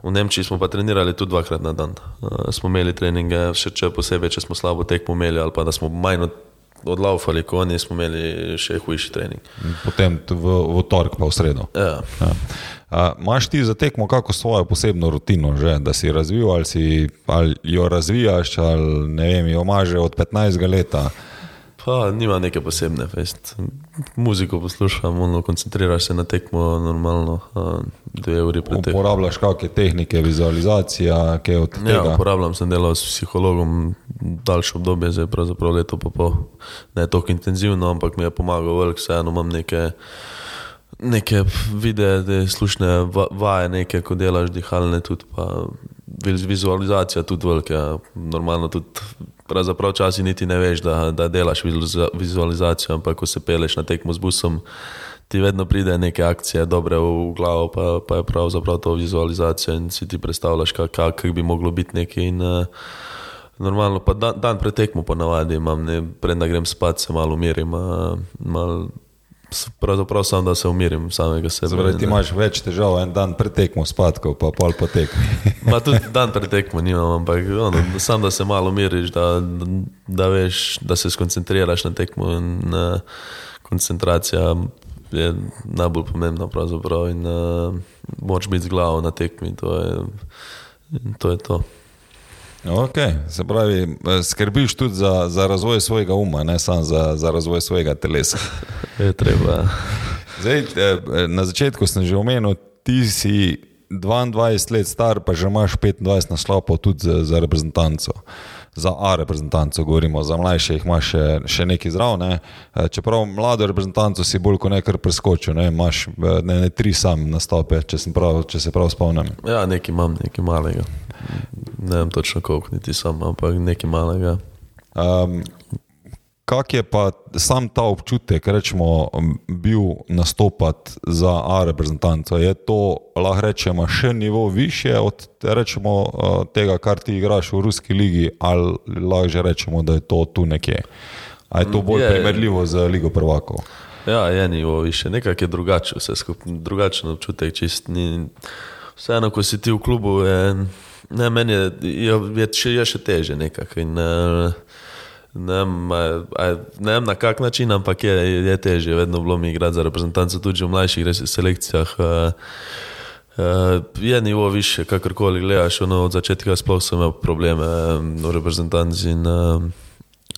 V Nemčiji smo pa trenirali tudi dvakrat na dan. Uh, smo imeli treninge, še če posebej, če smo slabo tekmo imeli ali pa da smo manj odlaufali, kot oni, smo imeli še hujši trening. Potem v, v torek, pa v sredo. Ja. Ja. Imáš ti za tekmo kako svojo posebno rutino, že, da si razvil ali, si, ali jo razvijaš, ali ne vem, jo imaš od 15 let? Pa nima neke posebne fest. Muziko poslušam, ono, koncentriraš se na tekmo, normalno, dve uri pred tem. Uporabljaš kakšne tehnike, vizualizacija, kaj od tega? Ja, uporabljam, sem delal s psihologom daljše obdobje, zdaj pravzaprav leto pa pol. Ne toliko intenzivno, ampak mi je pomagal velik, vseeno imam neke, neke videe, slušne vaje, neke, ko delaš dihalne tudi, pa vizualizacija tudi velika, normalno tudi pravzaprav včasih niti ne veš, da, da delaš vizualizacijo, ampak ko se peleš na tekmo z busom, ti vedno pride neke akcije, dobre v glavo, pa, pa je pravzaprav to vizualizacija in si ti predstavljaš, kako kak bi moglo biti nekaj. In, uh, normalno, pa dan, dan pred tekmo ponavadi imam, ne, predna grem spat, se malo umirim. Uh, mal, Pravzaprav samo, da se umirim samega sebe. Zdaj, ti imaš več težav, en dan pretekmo spadkov, pa pol potekmo. Ma tudi dan pretekmo nimam, ampak ono, samo da se malo umiriš, da, da veš, da se skoncentriraš na tekmo. In, uh, koncentracija je najbolj pomembna pravzaprav in uh, moč biti z glavo na tekmi. To je to. Je to. Okay, se pravi, skrbiš tudi za, za razvoj svojega uma, ne samo za, za razvoj svojega telesa. Je treba. Zdaj, na začetku sem že omenil, ti si 22 let star, pa že imaš 25 naslovov tudi za, za reprezentanco. Za A reprezentanco govorimo, za mlajše jih imaš še, še nekaj zraven. Ne? Čeprav mlado reprezentanco si bolj kot nekaj preskočil, ne? imaš ne, ne tri sam nastope, če, prav, če se prav spomnim. Ja, nekaj imam, nekaj malega ne vem točno koliko, niti sam, ampak nekaj malega. Um, kak je pa sam ta občutek, rečemo, bil nastopati za A reprezentanco? Je to, lahko rečemo, še nivo više od rečemo, tega, kar ti igraš v Ruski ligi, ali lahko že rečemo, da je to tu nekje? Ali je to bolj je, primerljivo z Ligo prvakov? Ja, je nivo više, nekako je drugače, vse skupaj, drugačen občutek, čist ni. Vseeno, ko si ti v klubu, je. Ne, meni je, je, je, še, je še teže nekako. Ne, ne, ne vem na kak način, ampak je, je teže, vedno bilo mi igrati za reprezentanco, tudi v mlajših selekcijah. Uh, je nivo više, kakorkoli gledaš, ono, od začetka sploh sem imel probleme v reprezentanci. In, uh,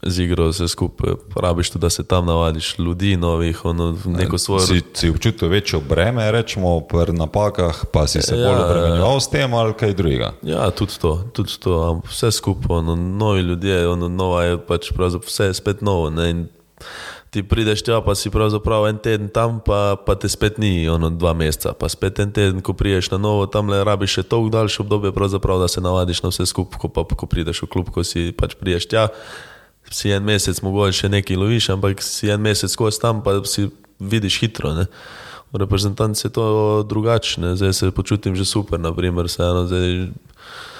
z igro vse skupaj. Praviš tudi, da se tam navadiš ljudi, novih, ono, neko svoje. Si, si občutil večjo breme, rečemo, pri napakah, pa si se ja, bolj obremenjeval s tem ali kaj drugega. Ja, tudi to, tudi to vse skupaj, ono, novi ljudje, ono, nova je pač vse je spet novo. Ne, Ti prideš tja, pa si pravzaprav en teden tam, pa, pa te spet ni, ono dva meseca. Pa spet en teden, ko priješ na novo, tam le rabiš še toliko daljše obdobje, da se navadiš na vse skupaj, ko pa ko prideš v klub, ko si pač priješ tja si en mesec mogoče še nekaj loviš, ampak si en mesec skozi tam, pa si vidiš hitro. Ne? V reprezentanci je to drugačne, zdaj se počutim že super, naprimer, se eno zdaj.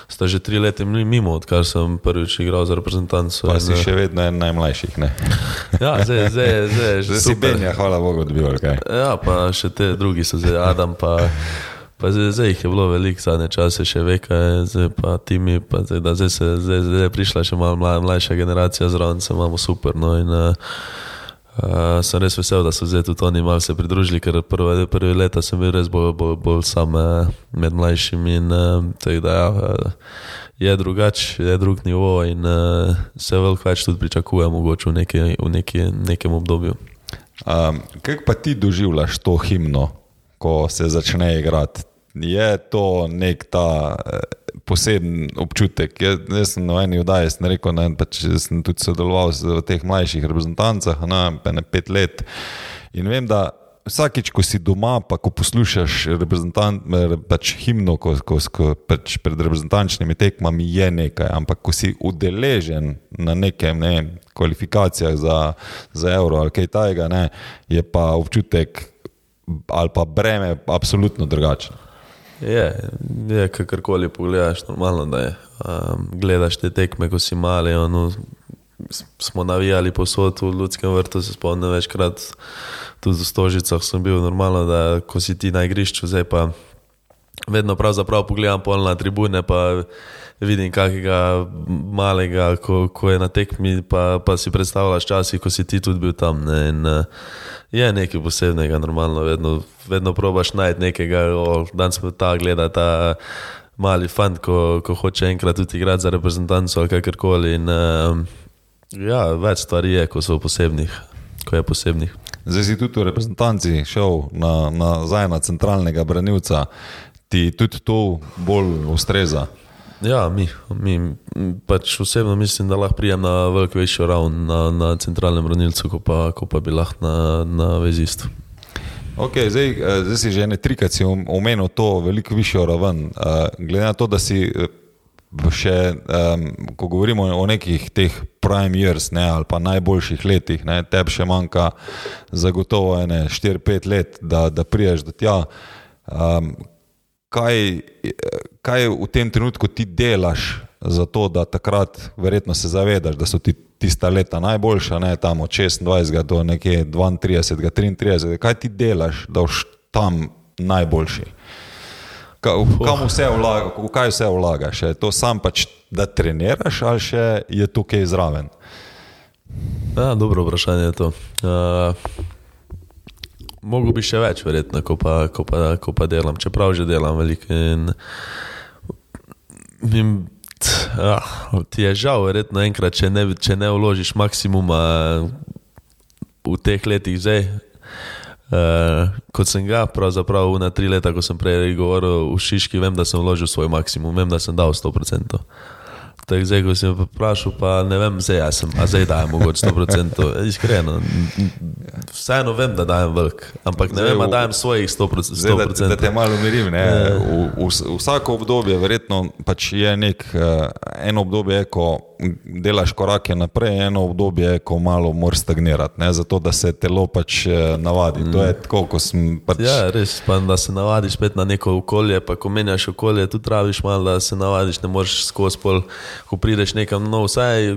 Sta že tri leta mimo, odkar sem prvič igral za reprezentanco. Pa si še vedno en najmlajših, ne? Ja, zdaj, zdaj, zdaj, zdaj si Benja, hvala Bogu, dobival kaj. Ja, pa še te drugi so zdaj, Adam pa. Pa zdaj, zdaj jih je bilo veliko, zadnje čase še veka, zdaj pa timi, pa zdaj, da zdaj, zdaj, zdaj je prišla še malo mlaj, mlajša generacija zraven, se imamo super. No, in, uh, Uh, sem res vesel, da so zdaj tudi oni malo se pridružili, ker prve, prve leta sem bil res bolj, bolj, bolj sam uh, med mlajšimi. In, uh, da, ja, uh, je drugače, je drug nivo in uh, se veliko več tudi pričakuje, mogoče v, neki, v neki, nekem obdobju. Um, kaj pa ti doživljaš to himno, ko se začne igrati? Je to nek ta. Uh, poseben občutek. Jaz, jaz sem na eni oddaji rekel, da pač sem tudi sodeloval v teh mlajših reprezentancah, na ne pet let. In vem, da vsakič, ko si doma, pa ko poslušaš pač himno, ko, ko, ko pač pred reprezentančnimi tekmami, je nekaj. Ampak ko si udeležen na nekem ne, kvalifikacijah za, za evro ali kaj tajega, ne, je pa občutek ali pa breme absolutno drugačno. Je, je kakorkoli pogledaš, normalno da je. Um, gledaš te tekme, ko si mali. Ono, smo navijali posod v Ljudskem vrtu, se spomnim večkrat, tudi v Stožicah sem bil. Normalno, da ko si ti na igrišču, zdaj pa vedno pravzaprav pogledam pol na tribune. Vidim kakega malega, ko, ko je na tekmi, pa, pa si predstavljaš časi, ko si ti tudi bil tam. Ne, in, uh, je nekaj posebnega, normalno, vedno, vedno probaš najti nekega, da se ta gleda, ta mali fant, ko, ko hoče enkrat tudi igrati za reprezentanco ali kakorkoli. In, uh, ja, več stvari je, ko so posebnih, ko je posebnih. Zdaj si tudi v reprezentanci šel na, na, na centralnega branilca, ti tudi to bolj ustreza. Ja, mi, mi pač osebno mislim, da lahko prijem na veliko večjo raven na, na centralnem branilcu, kot pa, ko pa bi lahko na, na vezistu. Okay, zdaj, eh, zdaj si že ne trikrat omenil to veliko višjo raven. Eh, glede na to, da si eh, še, ko govorimo o nekih teh prime years ne, ali pa najboljših letih, ne, tebi še manjka zagotovo 4-5 let, da, da priješ do tja kaj, kaj v tem trenutku ti delaš za to, da takrat verjetno se zavedaš, da so ti tista leta najboljša, ne tam od 26 do nekje 32, 33, kaj ti delaš, da boš tam najboljši? Kam vse vlagaš, v kaj vse vlagaš? Je to sam pač, da treniraš ali še je tukaj zraven? Ja, dobro vprašanje je to. Uh, Mogoče bi še več, verjetno, ko pa, ko, pa, ko pa delam, čeprav že delam veliko. In, in, ah, ti je žal, verjetno, enkrat, če ne, če ne vložiš maksimuma v teh letih zdaj. Uh, kot sem ga, pravzaprav na tri leta, ko sem prej govoril v Šiški, vem, da sem vložil svoj maksimum, vem, da sem dal 100%. Tako zdaj, ko sem vprašal, pa ne vem, zdaj jaz sem, a zdaj dajem mogoče 100%. Iskreno, vseeno vem, da dajem velik, ampak ne zdaj, vem, da dajem svojih 100%. Zdaj, da, da te malo umirim. Ja. V, v, vsako obdobje verjetno pač je nek, uh, eno obdobje, ko delaš korake naprej, eno obdobje, ko malo moraš stagnirati, ne? zato da se telo pač eh, navadi. Mm. To je mm. tako, ko sem. Pač... Ja, res, pa, da se navadiš spet na neko okolje, pa ko menjaš okolje, tudi traviš malo, da se navadiš, ne moreš skozi pol, ko prideš nekam nov, vsaj.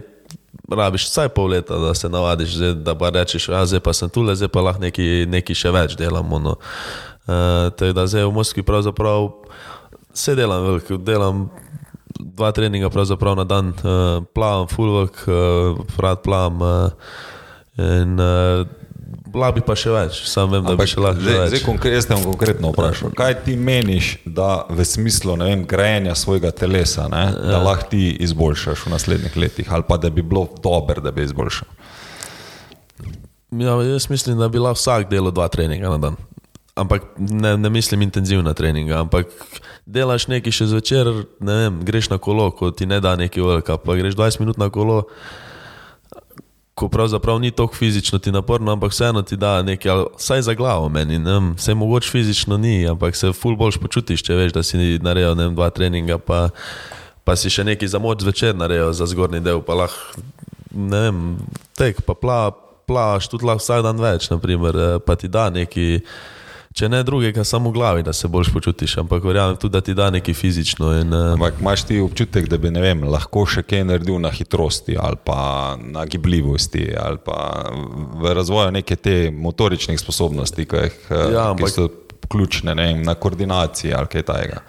Rabiš vsaj pol leta, da se navadiš, zdaj, da pa rečeš, da zdaj pa sem tu, zdaj pa lahko nekaj, nekaj še več delamo. No. Uh, da zdaj v Moskvi pravzaprav se delam, veliko delam dva treninga na dan, uh, plavam, fulvok, uh, rad plavam. Uh, in uh, bi pa še več, sam vem, da Ampak, bi še lahko zdaj, zdaj konkre, jaz te bom konkretno vprašal. Kaj ti meniš, da v smislu vem, grajenja svojega telesa, ne, ja. da lahko ti izboljšaš v naslednjih letih, ali pa da bi bilo dobro, da bi izboljšal? Ja, jaz mislim, da bi lahko vsak delal dva treninga na dan. Ampak ne, ne mislim intenzivna treninga, ampak delaš nekaj še zvečer, ne vem, greš na kolo, ko ti ne da neki velika, pa greš 20 minut na kolo, ko pravzaprav ni tako fizično ti naporno, ampak vseeno ti da nekaj, vsaj za glavo meni, ne vem, se mogoče fizično ni, ampak se ful boljš počutiš, če veš, da si naredil ne vem, dva treninga, pa, pa si še nekaj za moč zvečer naredil za zgornji del, pa lahko, ne vem, tek, pa plavaš tudi lahko vsak dan več, naprimer, pa ti da neki če ne drugega, samo v glavi, da se boljš počutiš, ampak verjamem tudi, da ti da nekaj fizično. In, uh... Ampak imaš ti občutek, da bi vem, lahko še kaj naredil na hitrosti ali pa na gibljivosti ali pa v razvoju neke te motoričnih sposobnosti, ki jih ja, ampak... so ključne, ne vem, na koordinaciji ali kaj takega.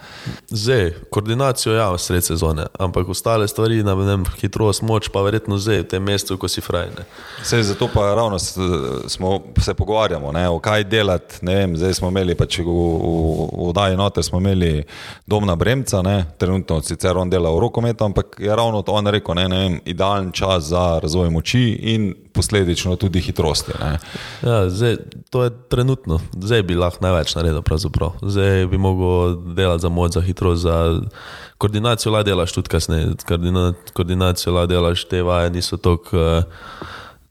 Zdaj, koordinacijo ja, sred sezone, ampak ostale stvari, na vem, hitrost, moč, pa verjetno zdaj, v tem mestu, ko si frajne. Vse zato pa ravno smo, se pogovarjamo, ne, o kaj delati. Ne vem, zdaj smo imeli, pač v, v, v Daji Note smo imeli Domna Bremca, ne, trenutno sicer on dela v rokometu, ampak je ravno to on rekel, ne, ne vem, idealen čas za razvoj moči in posledično tudi hitrosti. Ne. Ja, zdaj, to je trenutno, zdaj bi lahko največ naredil. pravzaprav. Zdaj bi mogel delati za moč, za hitrost, za koordinacijo, la delaš tudi kasneje. Koordina, koordinacijo, la delaš, te vaje niso tako,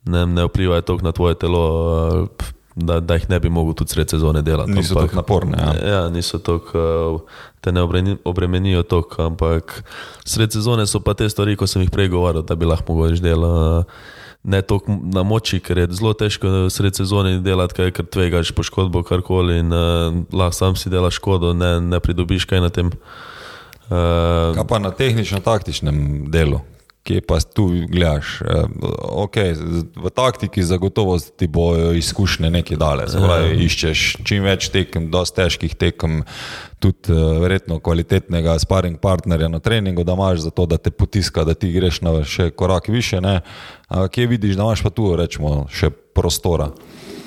ne, ne vplivajo toliko na tvoje telo, eh, da, da jih ne bi mogel tudi sred sezone delati. Niso tako naporne. Ja. Ja, niso tako, te ne obremenijo toliko, ampak sred sezone so pa te stvari, ko sem jih prej govoril, da bi lahko mogel delati. Ne toliko na moči, ker je zelo težko sred sezone delati, kaj ker tvegaš poškodbo, karkoli in uh, lahko sam si delaš škodo, ne, ne pridobiš kaj na tem. Uh, Kaj pa na tehnično-taktičnem delu, kje pa tu gledaš? Eh, Okay, v taktiki zagotovo ti bojo izkušnje nekaj dale. Pravi, iščeš čim več tekem, dosti težkih tekem, tudi eh, verjetno kvalitetnega sparing partnerja na treningu, da imaš za to, da te potiska, da ti greš na še korak više. Ne? Kje vidiš, da imaš pa tu rečemo, še prostora?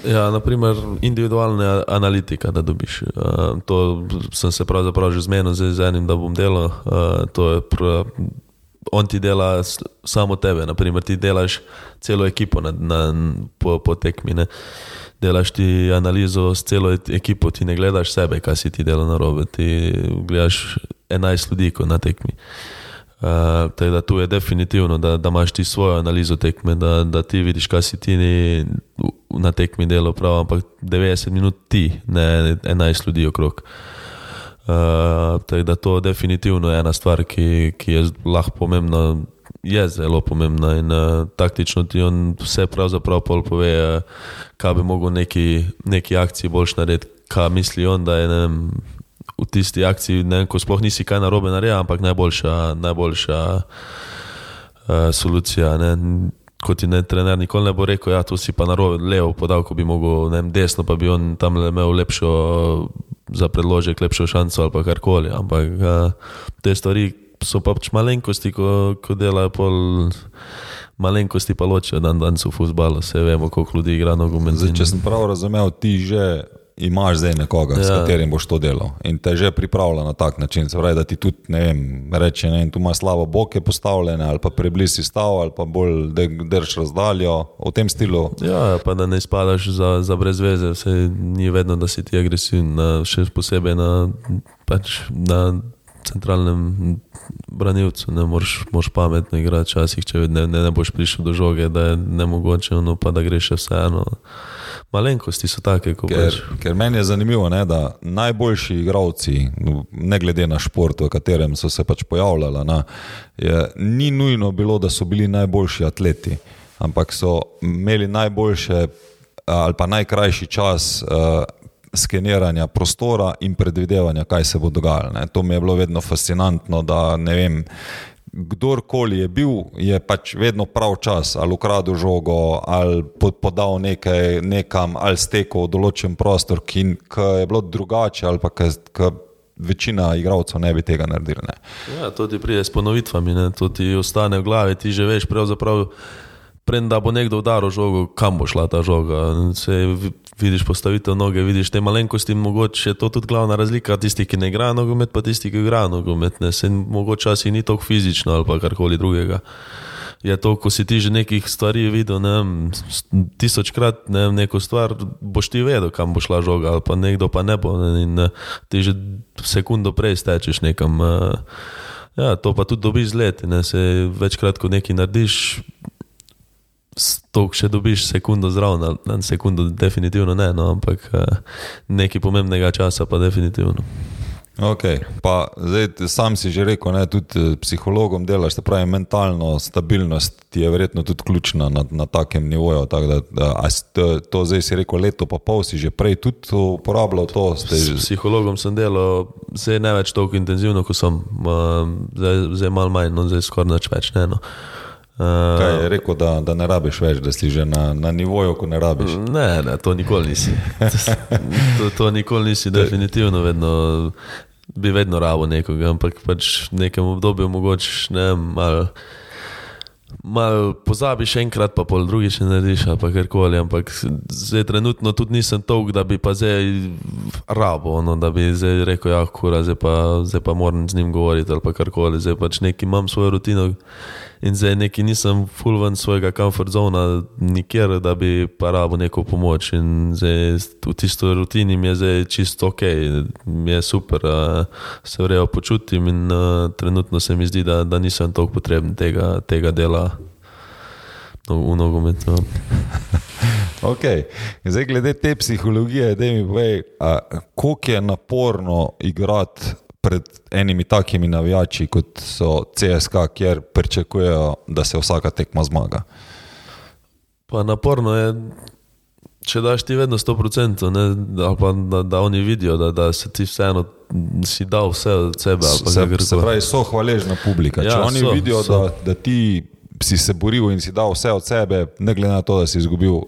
Ja, naprimer, individualna analitika, da dobiš. Uh, to sem se pravzaprav že zmenil z enim, da bom delal. Uh, to je on ti dela samo tebe, naprimer, ti delaš celo ekipo na, na, po, po tekmi. Ne? Delaš ti analizo s celo e- ekipo, ti ne gledaš sebe, kaj si ti dela na robe, ti gledaš 11 ljudi na tekmi. Uh, tako da tu je definitivno, da, da imaš ti svojo analizo tekme, da, da ti vidiš, kaj si ti ni na tekmi delal prav, ampak 90 minut ti, ne 11 ljudi okrog. Uh, tako da to definitivno je ena stvar, ki, ki je lahko pomembna, je zelo pomembna in uh, taktično ti on vse pravzaprav pol pove, uh, kaj bi mogel neki, neki akciji boljš narediti, kaj misli on, da je vem, v tisti akciji, vem, ko sploh nisi kaj narobe naredil, ampak najboljša, najboljša uh, solucija. Ne. Kot ti ne trener nikoli ne bo rekel, ja, tu si pa narobe, levo podal, ko bi mogel, ne vem, desno, pa bi on tam imel lepšo za predložek, lepšo šanco ali karkoli. Ampak uh, te stvari so pač malenkosti, ko, ko delajo pol. Malenkosti pa ločijo dan danes v futbalu, vse vemo, koliko ljudi igra nogomet. Če sem prav razumel, ti že imaš zdaj nekoga, ja. s katerim boš to delal in te že pripravlja na tak način. Se pravi, da ti tudi, ne vem, reče, ne tu imaš slabo boke postavljene ali pa preblizu stav ali pa bolj drž razdaljo v tem stilu. Ja, pa da ne spadaš za, za brez veze, vse ni vedno, da si ti agresiven, na, še posebej na, pač na centralnem branilcu. Ne moreš, moreš pametno igrati, včasih, če ne, ne, ne boš prišel do žoge, da je nemogoče, no pa da greš še vseeno. Malenkosti so take, ko Ker, greš. ker meni je zanimivo, ne, da najboljši igravci, ne glede na šport, v katerem so se pač pojavljali, ne, je, ni nujno bilo, da so bili najboljši atleti, ampak so imeli najboljše ali pa najkrajši čas uh, skeniranja prostora in predvidevanja, kaj se bo dogajalo. Ne. To mi je bilo vedno fascinantno, da ne vem. Kdorkoli je bil, je pač vedno prav čas, ali ukradel žogo, ali po- podal nekaj nekam, ali stekel v določen prostor, ki je bilo drugače, ali pa ki večina igralcev ne bi tega naredili. Ja, to ti pride s ponovitvami, ne? to ti ostane v glavi, ti že veš, pravzaprav, preden da bo nekdo udaril žogo, kam bo šla ta žoga. Se vi- vidiš postavitev noge, vidiš te malenkosti, mogoče je to tudi glavna razlika tistih, ki ne igrajo nogomet, pa tistih, ki igrajo nogomet. Ne? Se mogoče asi ni tako fizično ali pa karkoli drugega. Je to, ko si ti že nekih stvari videl, ne vem, tisočkrat ne vem, neko stvar, boš ti vedel, kam bo šla žoga, ali pa nekdo pa ne bo. Ne, in ti že sekundo prej stečeš nekam. eh, Ja, to pa tudi dobiš z leti. Ne, se večkrat, ko nekaj narediš, s- to še dobiš sekundo zraven, na sekundo definitivno ne, no, ampak eh, nekaj pomembnega časa pa definitivno. Okay. Pa, zdaj, sam si že rekel, ne, tudi eh, psihologom delaš, se pravi, mentalno stabilnost je verjetno tudi ključna na, na takem nivoju. Tak da, da, a to, to zdaj si rekel, leto pa pol si že prej tudi uporabljal to. Ste, S psihologom sem delal, zdaj ne več tako intenzivno, kot sem, zdaj, zdaj malo manj, no, zdaj skoraj nič več. Ne, no. Uh, Kaj je rekel, da, da ne rabiš več, da si že na, na nivoju, ko ne rabiš. Ne, ne, to nikoli nisi. to, to nikoli nisi, definitivno vedno. Bi vedno rabo nekoga, ampak pač v nekem obdobju mogoče ne malo mal pozabiš enkrat, pa pol drugič ne narediš, pa karkoli. Ampak zdaj trenutno tudi nisem tolk, da bi pa zdaj rabo, no, da bi zdaj rekel, ja, kura, zdaj pa, zdaj pa moram z njim govoriti ali pa karkoli. Zdaj pač neki imam svojo rutino in zdaj neki nisem full ven svojega comfort zona nikjer, da bi pa rabo neko pomoč. In zdaj v tisto rutini mi je zdaj čisto ok, mi je super, se vrejo počutim in trenutno se mi zdi, da, da nisem toliko potreben tega, tega dela no, v nogometu. Ok, zdaj glede te psihologije, da mi povej, koliko je naporno igrati pred enimi takimi navijači, kot so CSK, kjer pričakujejo, da se vsaka tekma zmaga. Pa naporno je, če daš ti vedno 100%, ne, pa da, da oni vidijo, da, da se ti vseeno si dal vse od sebe. Se, se pravi, so hvaležna publika. Če Ja, oni so, vidijo, so. da, da ti si se boril in si dal vse od sebe, ne glede na to, da si izgubil.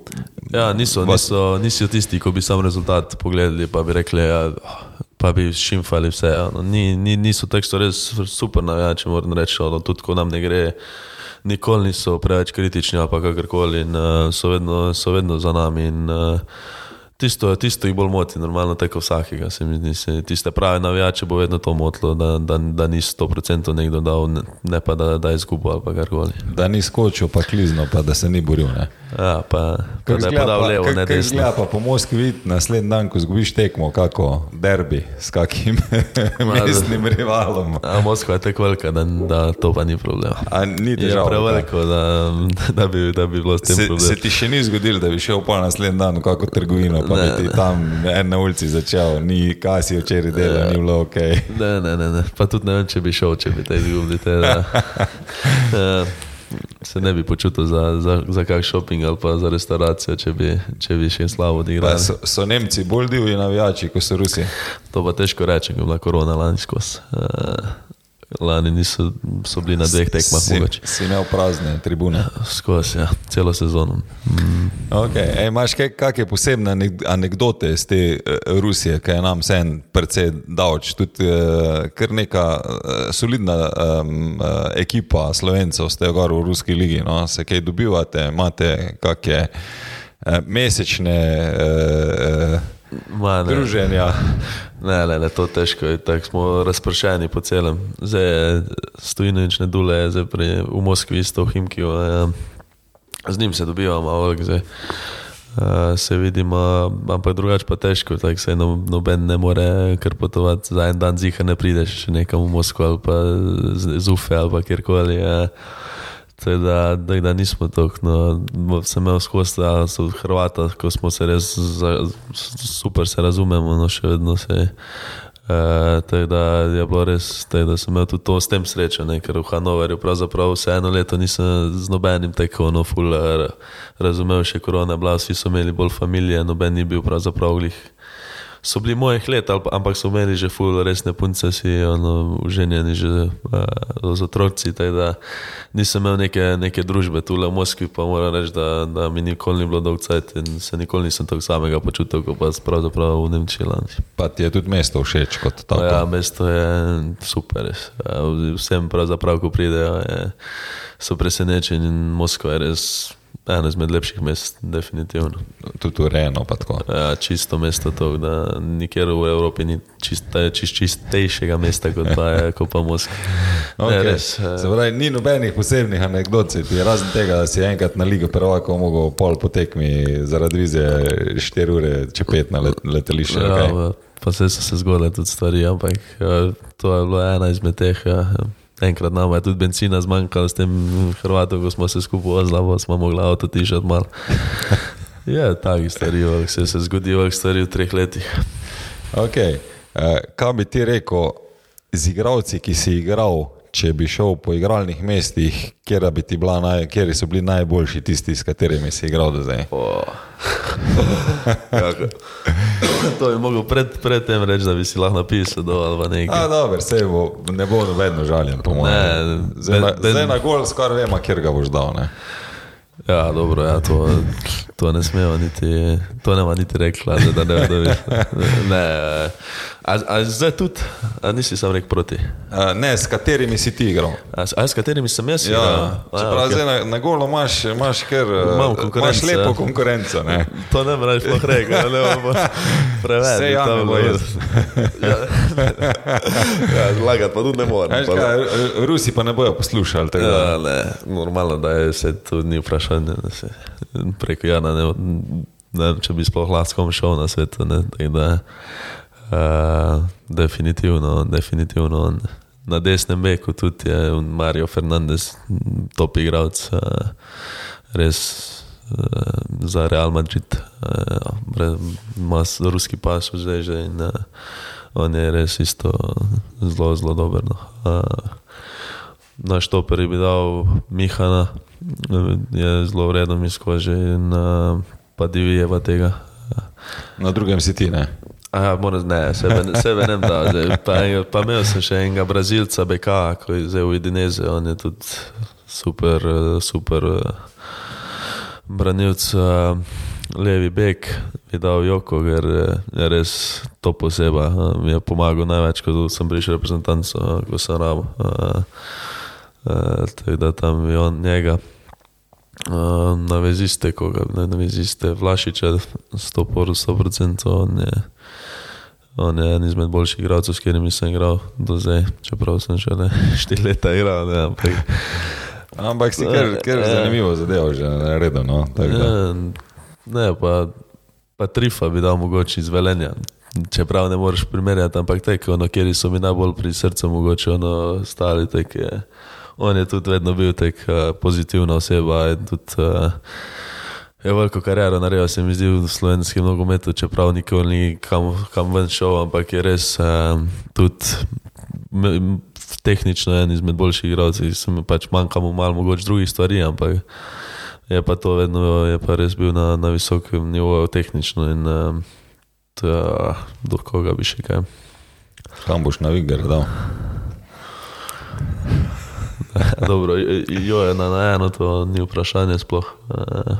Ja, niso, Vas- niso, niso tisti, ko bi sam rezultat pogledali, pa bi rekli, ja, pa bi šimfali vse. Ja. No, ni, ni, niso so res super navijači, moram reči, no, tudi ko nam ne gre. Nikoli niso preveč kritični, pa kakorkoli, in uh, so, vedno, so vedno za nami. In, uh, tisto, tisto jih bolj moti, normalno, tako vsakega. Se mi zdi, se, tiste prave navijače bo vedno to motilo, da, da, da ni 100% nekdo dal, ne, ne pa da, da je izgubil ali pa karkoli. Da ni skočil, pa klizno, pa da se ni boril. Ne? Ja, pa, pa da je podal levo, ne desno. Zgleda pa po Moskvi videti naslednji dan, ko zgubiš tekmo, kako derbi s kakim mestnim rivalom. A Moskva je tako velika, da, da to pa ni problem. A ni Je težava. preveliko, da, da, bi, da bi bilo s tem Se, problem. se ti še ni zgodilo, da bi šel pa naslednji dan v kako trgovino, pa Ne, bi ti ne. tam en na ulici začel, ni kaj si včeraj delal, Ja. ni bilo ok. Ne, ne, ne, ne. Pa tudi ne vem, če bi šel, če bi te izgubili. Te, da, eh, se ne bi počutil za, za, za kak shopping ali pa za restauracijo, če bi, če bi še slabo Pa odigrali. so, so Nemci bolj divji navijači, kot so Rusi. To pa težko reči, ko je bila korona lani skozi. Uh, lani niso so bili na dveh tekmah, si, mogoče. si imel prazne tribune. Skozi, ja, celo sezono. Mm. Okay. Ej, imaš kaj, kakšne posebne anek- anekdote iz te uh, Rusije, ki je nam vsem precej davč, tudi uh, kar neka uh, solidna um, ekipa slovencev ste gor v Ruski ligi, no? se kaj dobivate, imate kakšne mesečne uh, uh, Ma, ne. druženja. Ne, ne, ne, to težko je, tako smo razpršeni po celem. Zdaj je stojinoč ne dule, zdaj pri, v Moskvi isto v Himkiju. eh, Z njim se dobivamo, ampak zdaj eh, se vidimo, ampak drugače pa težko, tako se no, noben ne more kar potovati. Za en dan ziha ne prideš nekam v Moskvo ali pa z, Ufe ali pa kjerkoli. eh. Tako da, da, da nismo tako. No, sem imel skozi ta so Hrvata, ko smo se res za, super se razumemo, no še vedno se. Uh, da je bilo res, tako da sem imel tudi to s tem srečo, ne, ker v Hanoverju pravzaprav vse eno leto nisem z nobenim tako no, ful uh, razumel, še korona je bila, vsi so imeli bolj familije, noben ni bil pravzaprav glih. So bili mojih let, ampak so imeli že ful resne punce, si ono, ženjeni že uh, z otroci, tako da nisem imel neke, neke družbe tule v Moskvi, pa moram reči, da, da mi nikoli ni bilo dolg cajt in se nikoli nisem tako samega počutil, kot pa pravzaprav v Nemčiji lani. Pa ti je tudi mesto všeč kot tako. Ja, mesto je super, res. Ja, Vsem pravzaprav, ko pridejo, je, so presenečeni in Moskva je res eno izmed lepših mest, definitivno. Tudi urejeno. pa tako. Ja, čisto mesto to, da nikjer v Evropi ni čista, čist, čistejšega mesta kot pa, kot pa Moskva. Ne, Okay. res, eh, Se pravi, ni nobenih posebnih anegdot, razen tega, da si enkrat na Ligo prvakov mogel pol potekmi zaradi vizije 4 ure čepet na let, letališče. Ja, okay. pa- pa se so se zgodile tudi stvari, ampak ja, to je bilo ena izmed teh. Ja. Enkrat nam je tudi benzina zmanjkalo s tem Hrvatom, ko smo se skupaj vozili, smo mogli avto tišati malo. Je, takih stvari, ampak se, se zgodijo stvari v treh letih. Okay. Uh, kaj bi ti rekel z igravci, ki si igral, če bi šel po igralnih mestih, kjer, bi naj, kjer so bili najboljši tisti, s katerimi si igral do zdaj? Oh. To bi mogel pred, pred tem reči, da bi si lahko napisal do. A, dobro, se bo, ne bo noben žaljen, po mojem. Zdaj, na- ben- zdaj na gol skoraj vemo, kjer ga boš dal. Ne? Ja, dobro, ja, to, to ne smemo niti, to nema niti rekla, da, da ne bi. Ne, a, a zdaj tudi, a nisi sam rekel proti. A, ne, s katerimi si ti igral. A, s- a s katerimi sem jaz? Ja, igral? Čeprav okej. zdaj na, na golu imaš, imaš, kar, Imam imaš konkurenco, lepo ja. konkurenco. Ne? To ne sploh rekel, ne bomo preveč. Vse Jan bo jaz. Ja, zlagati pa tudi ne morem. Pa- kaj, Rusi pa ne bojo poslušali tega. Ja, ne, normalno, da je se to ni vprašanje. da Se, preko Jana, ne, ne če bi sploh lahko šel na svet. Ne, da, uh, definitivno, definitivno. Na desnem beku tudi je Mario Fernandez, top igralec, uh, res uh, za Real Madrid. Uh, ima s- ruski pas že, že in uh, on je res isto zelo, zelo dober. No. Uh, na štoper bi dal Mihana, je zelo vredno mi skozi in uh, pa divijeva tega. Na drugem si ti, ne? A ja, moram, ne, sebe, sebe ne da. Zdaj, pa, pa imel sem še enega Brazilca, BK, ki je zdaj v Indoneziji, on je tudi super, eh, super eh, branilc. eh, Levi bek dal Joko, ker eh, je res to poseba. eh, Mi je pomagal največ, ko sem prišel reprezentanco, eh, ko sem uh, tako da tam je on njega. Naveziste, koga, ne, naveziste Vlašiča, 100%, 100% on je, on je en izmed boljših igralcev, s katerimi sem igral do zdaj, čeprav sem še ne štiri leta igral. Ne, ampak, Ampak si kar, kar Ja. zanimivo zadevo že naredil. No? tako da. ne, pa, pa trifa bi dal mogoče iz velenja. Čeprav ne moreš primerjati, ampak te, ono, kjer so mi najbolj pri srcu, mogoče ono stali, tek je. On je tudi vedno bil tek pozitivna oseba tudi uh, je veliko kariero naredil, se mi zdi v slovenskem nogometu, čeprav nikoli ni kam, kam ven šel, ampak je res uh, tudi m- m- tehnično en izmed boljših igralcev, se mi pač manjka mu malo mogoče drugih stvari, ampak je pa to vedno, je pa res bil na, na visokem nivoju tehnično in uh, to, do koga bi še kaj. Kam boš na Viger dal? Dobro, jo je na, eno, to ni vprašanje sploh. Eh,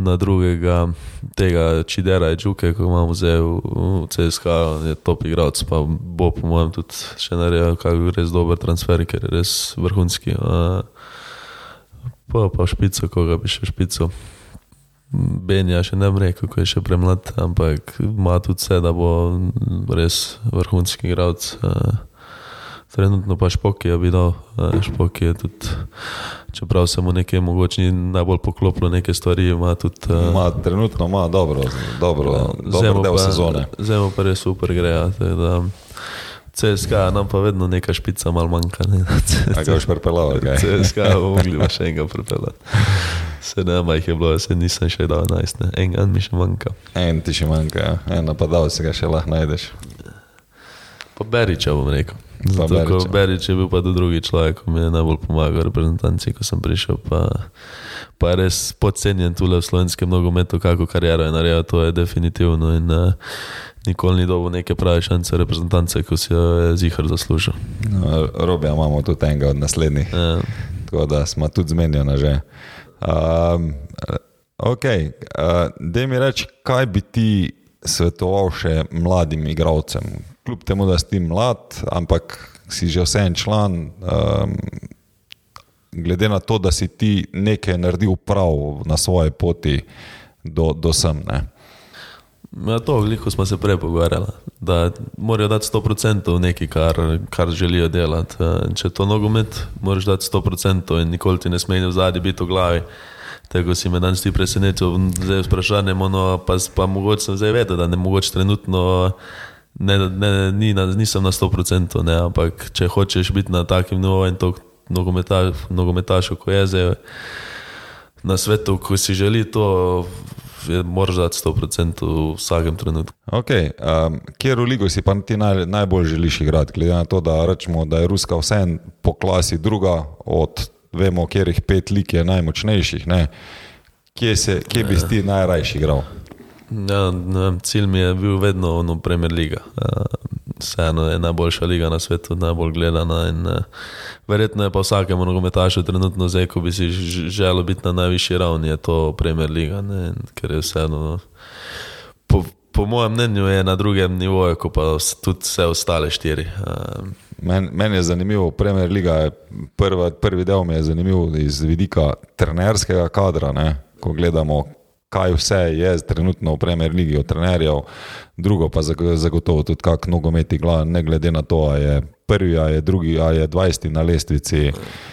Na drugega, tega Čidera je Džuke, ko imamo zdaj v, v CSK, je top igralec, pa bo po mojem tudi še naredil kakšen res dober transfer, ker je res vrhunski. Pa pa špico, koga bi še špico. Benja še ne bi rekel, ko je še premlad, ampak ima tudi vse, da bo res vrhunski igralec. Trenutno pa Špoki je videl, Špoki je tudi, čeprav se mu nekaj mogoče najbolj poklopilo, neke stvari ima tudi. Ma, trenutno ima dobro, dobro, dobro del pa- sezone. Zdaj pa res super gre. ja, tako da CSK nam pa vedno neka špica mal manjka. Ne, A ga boš pripeljal? CSK mogli pa še enega pripeljati. Se ne, jih je bilo, se nisem še dal najst, ne. en gan mi še manjka. En ti še manjka, ja. en napadal si ga še lahko najdeš. Pa Beriča bom rekel. Pa Zato, ko Berića. Berič je bil pa tudi drugi človek, ki mi je najbolj pomagal v reprezentanci, ko sem prišel. Pa, pa je res podcenjen tule v slovenskem nogometu, kako kariero je naredil, to je definitivno. In, uh, nikoli ni dobil neke prave šance reprezentance, ko si jo je zihar zaslužil. No, Robija imamo tudi enega od naslednjih, Uh, tako da smo tudi zmenjena že. Um, ok, uh, da mi reči, kaj bi ti svetoval še mladim igralcem? Kljub temu, da si mlad, ampak si že vse en član, um, glede na to, da si ti nekaj naredil prav na svoji poti do, do sem. Ne? Ja, to, veliko smo se prej pogovarjali, da morajo dati 100% v nekaj, kar, kar želijo delati. Eh, Če to nogomet, moraš dati 100% in nikoli ti ne smej v zadnji biti v glavi. Tako si me danes ti presenetil, zdaj vprašanjem, no, pa, pa mogoče sem zdaj vedel, da ne mogoče trenutno. Ne, ne, ni, nisem na 100%, ne, ampak če hočeš biti na takem nivoju in to nogometaš, nogometašu, kot je zdaj na svetu, ko si želi to, moraš dati 100% v vsakem trenutku. Okay, um, kjer v ligo si pa ti naj, najbolj želiš igrati, glede na to, da, rečemo, da je Ruska vseeno po klasi druga od, vemo, katerih pet lig je najmočnejših. Ne? Kje, se, kje bi si ti najrajši igral? Ja, cilj mi je bil vedno ono Premier Liga. Uh, Vseeno je najboljša liga na svetu, najbolj gledana. In, uh, verjetno je pa vsakemu nogometašu trenutno zdaj, ko bi si želel biti na najvišji ravni, je to Premier in ker je vseeno. no, Po, po mojem mnenju je na drugem nivoju, kot pa tudi vse ostale štiri. Uh, Meni men je zanimivo, Premier Liga je prva, prvi del mi je zanimiv iz vidika trenerskega kadra, ne? ko gledamo, kaj vse je trenutno v Premier Ligi od trenerjev, drugo pa zag- zagotovo tudi kak nogomet igla, ne glede na to, a je prvi, a je drugi, a je 20 na lestvici.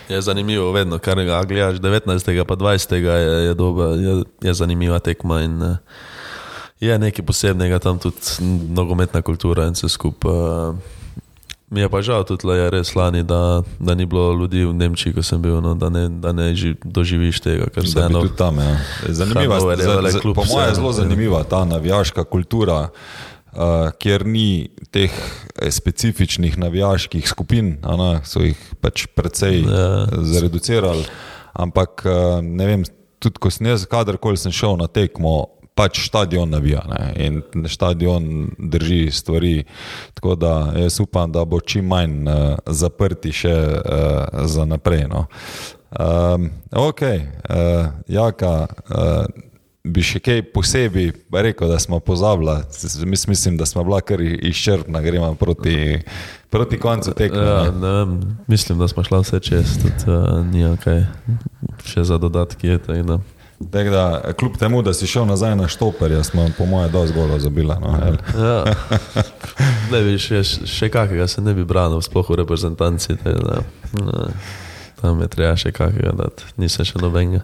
je zanimivo, vedno, kar ga gledaš, 19. pa 20. je, je, dober, je, je zanimiva tekma. In, uh, je nekaj posebnega tam tudi nogometna kultura in vse skupaj. Mi je pa žal tudi, da je res lani, da, da ni bilo ljudi v Nemčiji, ko sem bil, no, da ne, da ne ži, doživiš tega, Da bi vseeno. tudi tam, ja. Zanimiva, Hannover je po mojem je vseeno, zelo zanimiva ta navijaška kultura, uh, kjer ni teh eh, specifičnih navijaških skupin, ne, so jih pač precej Ja. zreducirali. Ampak uh, ne vem, tudi ko sem jaz kadarkoli sem šel na tekmo. Pač stadion navija ne? in stadion drži stvari. Tako da jaz upam, da bo čim manj uh, zaprti še uh, za naprej. No. Um, ok, uh, Jaka, uh, bi še kaj posebej rekel, da smo pozabili. Mis, mislim, da smo bila kar izčrpna, gremo proti, proti koncu tekme. Ja, ne. ne mislim, da smo šla vse čez, tudi uh, ni kaj še za dodatki. Je, tako da. Tako da, kljub temu, da si šel nazaj na štoperja, smo po mojem dosti golo zabila. No? Ja. Ne bi še, še kakega se ne bi branil, sploh v reprezentanci. Da, ne, tam je treba še kakega dati, nisem še nobenega.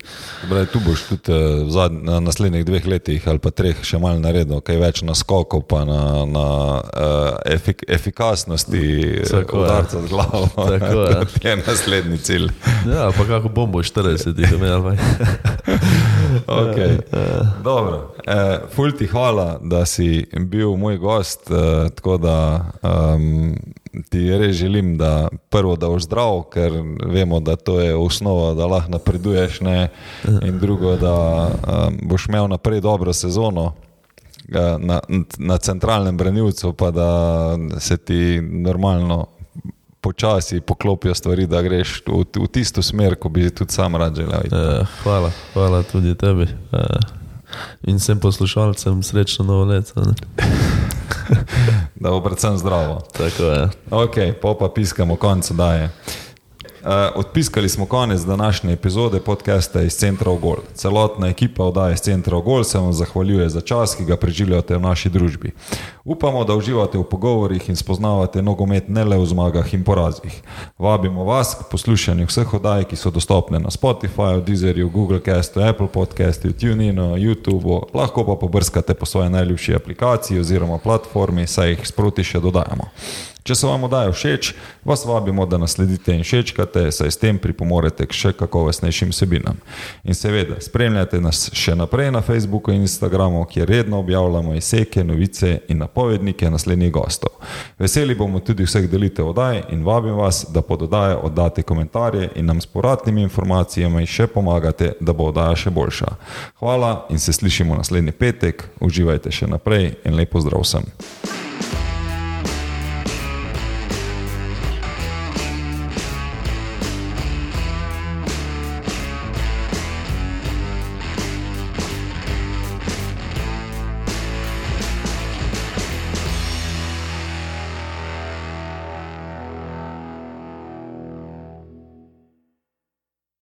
Brej, tu boš tudi eh, v zad, na naslednjih dveh letih ali pa treh še malo naredil, kaj več naskokov, pa na, na uh, efik, efikasnosti Tako je. udarca z glavo. Tako je. To je naslednji cilj. Ja, pa kako bombo v 40, imel Okay. Dobro, eh, ful ti hvala, da si bil moj gost. Eh, tako da um, ti res želim, da prvo, da boš zdrav, ker vemo, da to je osnova, da lahko napreduješ, ne? in drugo, da um, boš imel naprej dobro sezono. eh, Na, na centralnem branilcu, pa da se ti normalno počasi poklopijo stvari, da greš v, v tisto smer, ko bi tudi sam rad želel. Uh, hvala, hvala tudi tebi. Uh, in vsem poslušalcem srečno novo leto. Da bo predvsem zdravo. Tako je. Ok, pa pa piskamo konec daje. Uh, odpiskali smo konec današnje epizode podcasta iz Centra Ogol. Celotna ekipa oddaje iz Centra Ogol se vam zahvaljuje za čas, ki ga preživljate v naši družbi. Upamo, da uživate v pogovorih in spoznavate nogomet ne le v zmagah in porazih. Vabimo vas k poslušanju vseh oddaj, ki so dostopne na Spotifyju, Deezerju, Google Castu, Apple Podcastu, TuneInu, YouTubu, lahko pa pobrskate po svoji najljubši aplikaciji oziroma platformi, saj jih sproti še dodajamo. Če so vam oddaje všeč, vas vabimo, da nas sledite in všečkate, saj s tem pripomorete k še kakovostnejšim vsebinam. In seveda, spremljate nas še naprej na Facebooku in Instagramu, kjer redno objavljamo izseke, novice in napovednike naslednjih gostov. Veseli bomo tudi vseh delitev oddaj in vabim vas, da pod oddaje oddate komentarje in nam s povratnimi informacijami še pomagate, da bo oddaja še boljša. Hvala in se slišimo naslednji petek, uživajte še naprej in lepo zdrav vsem.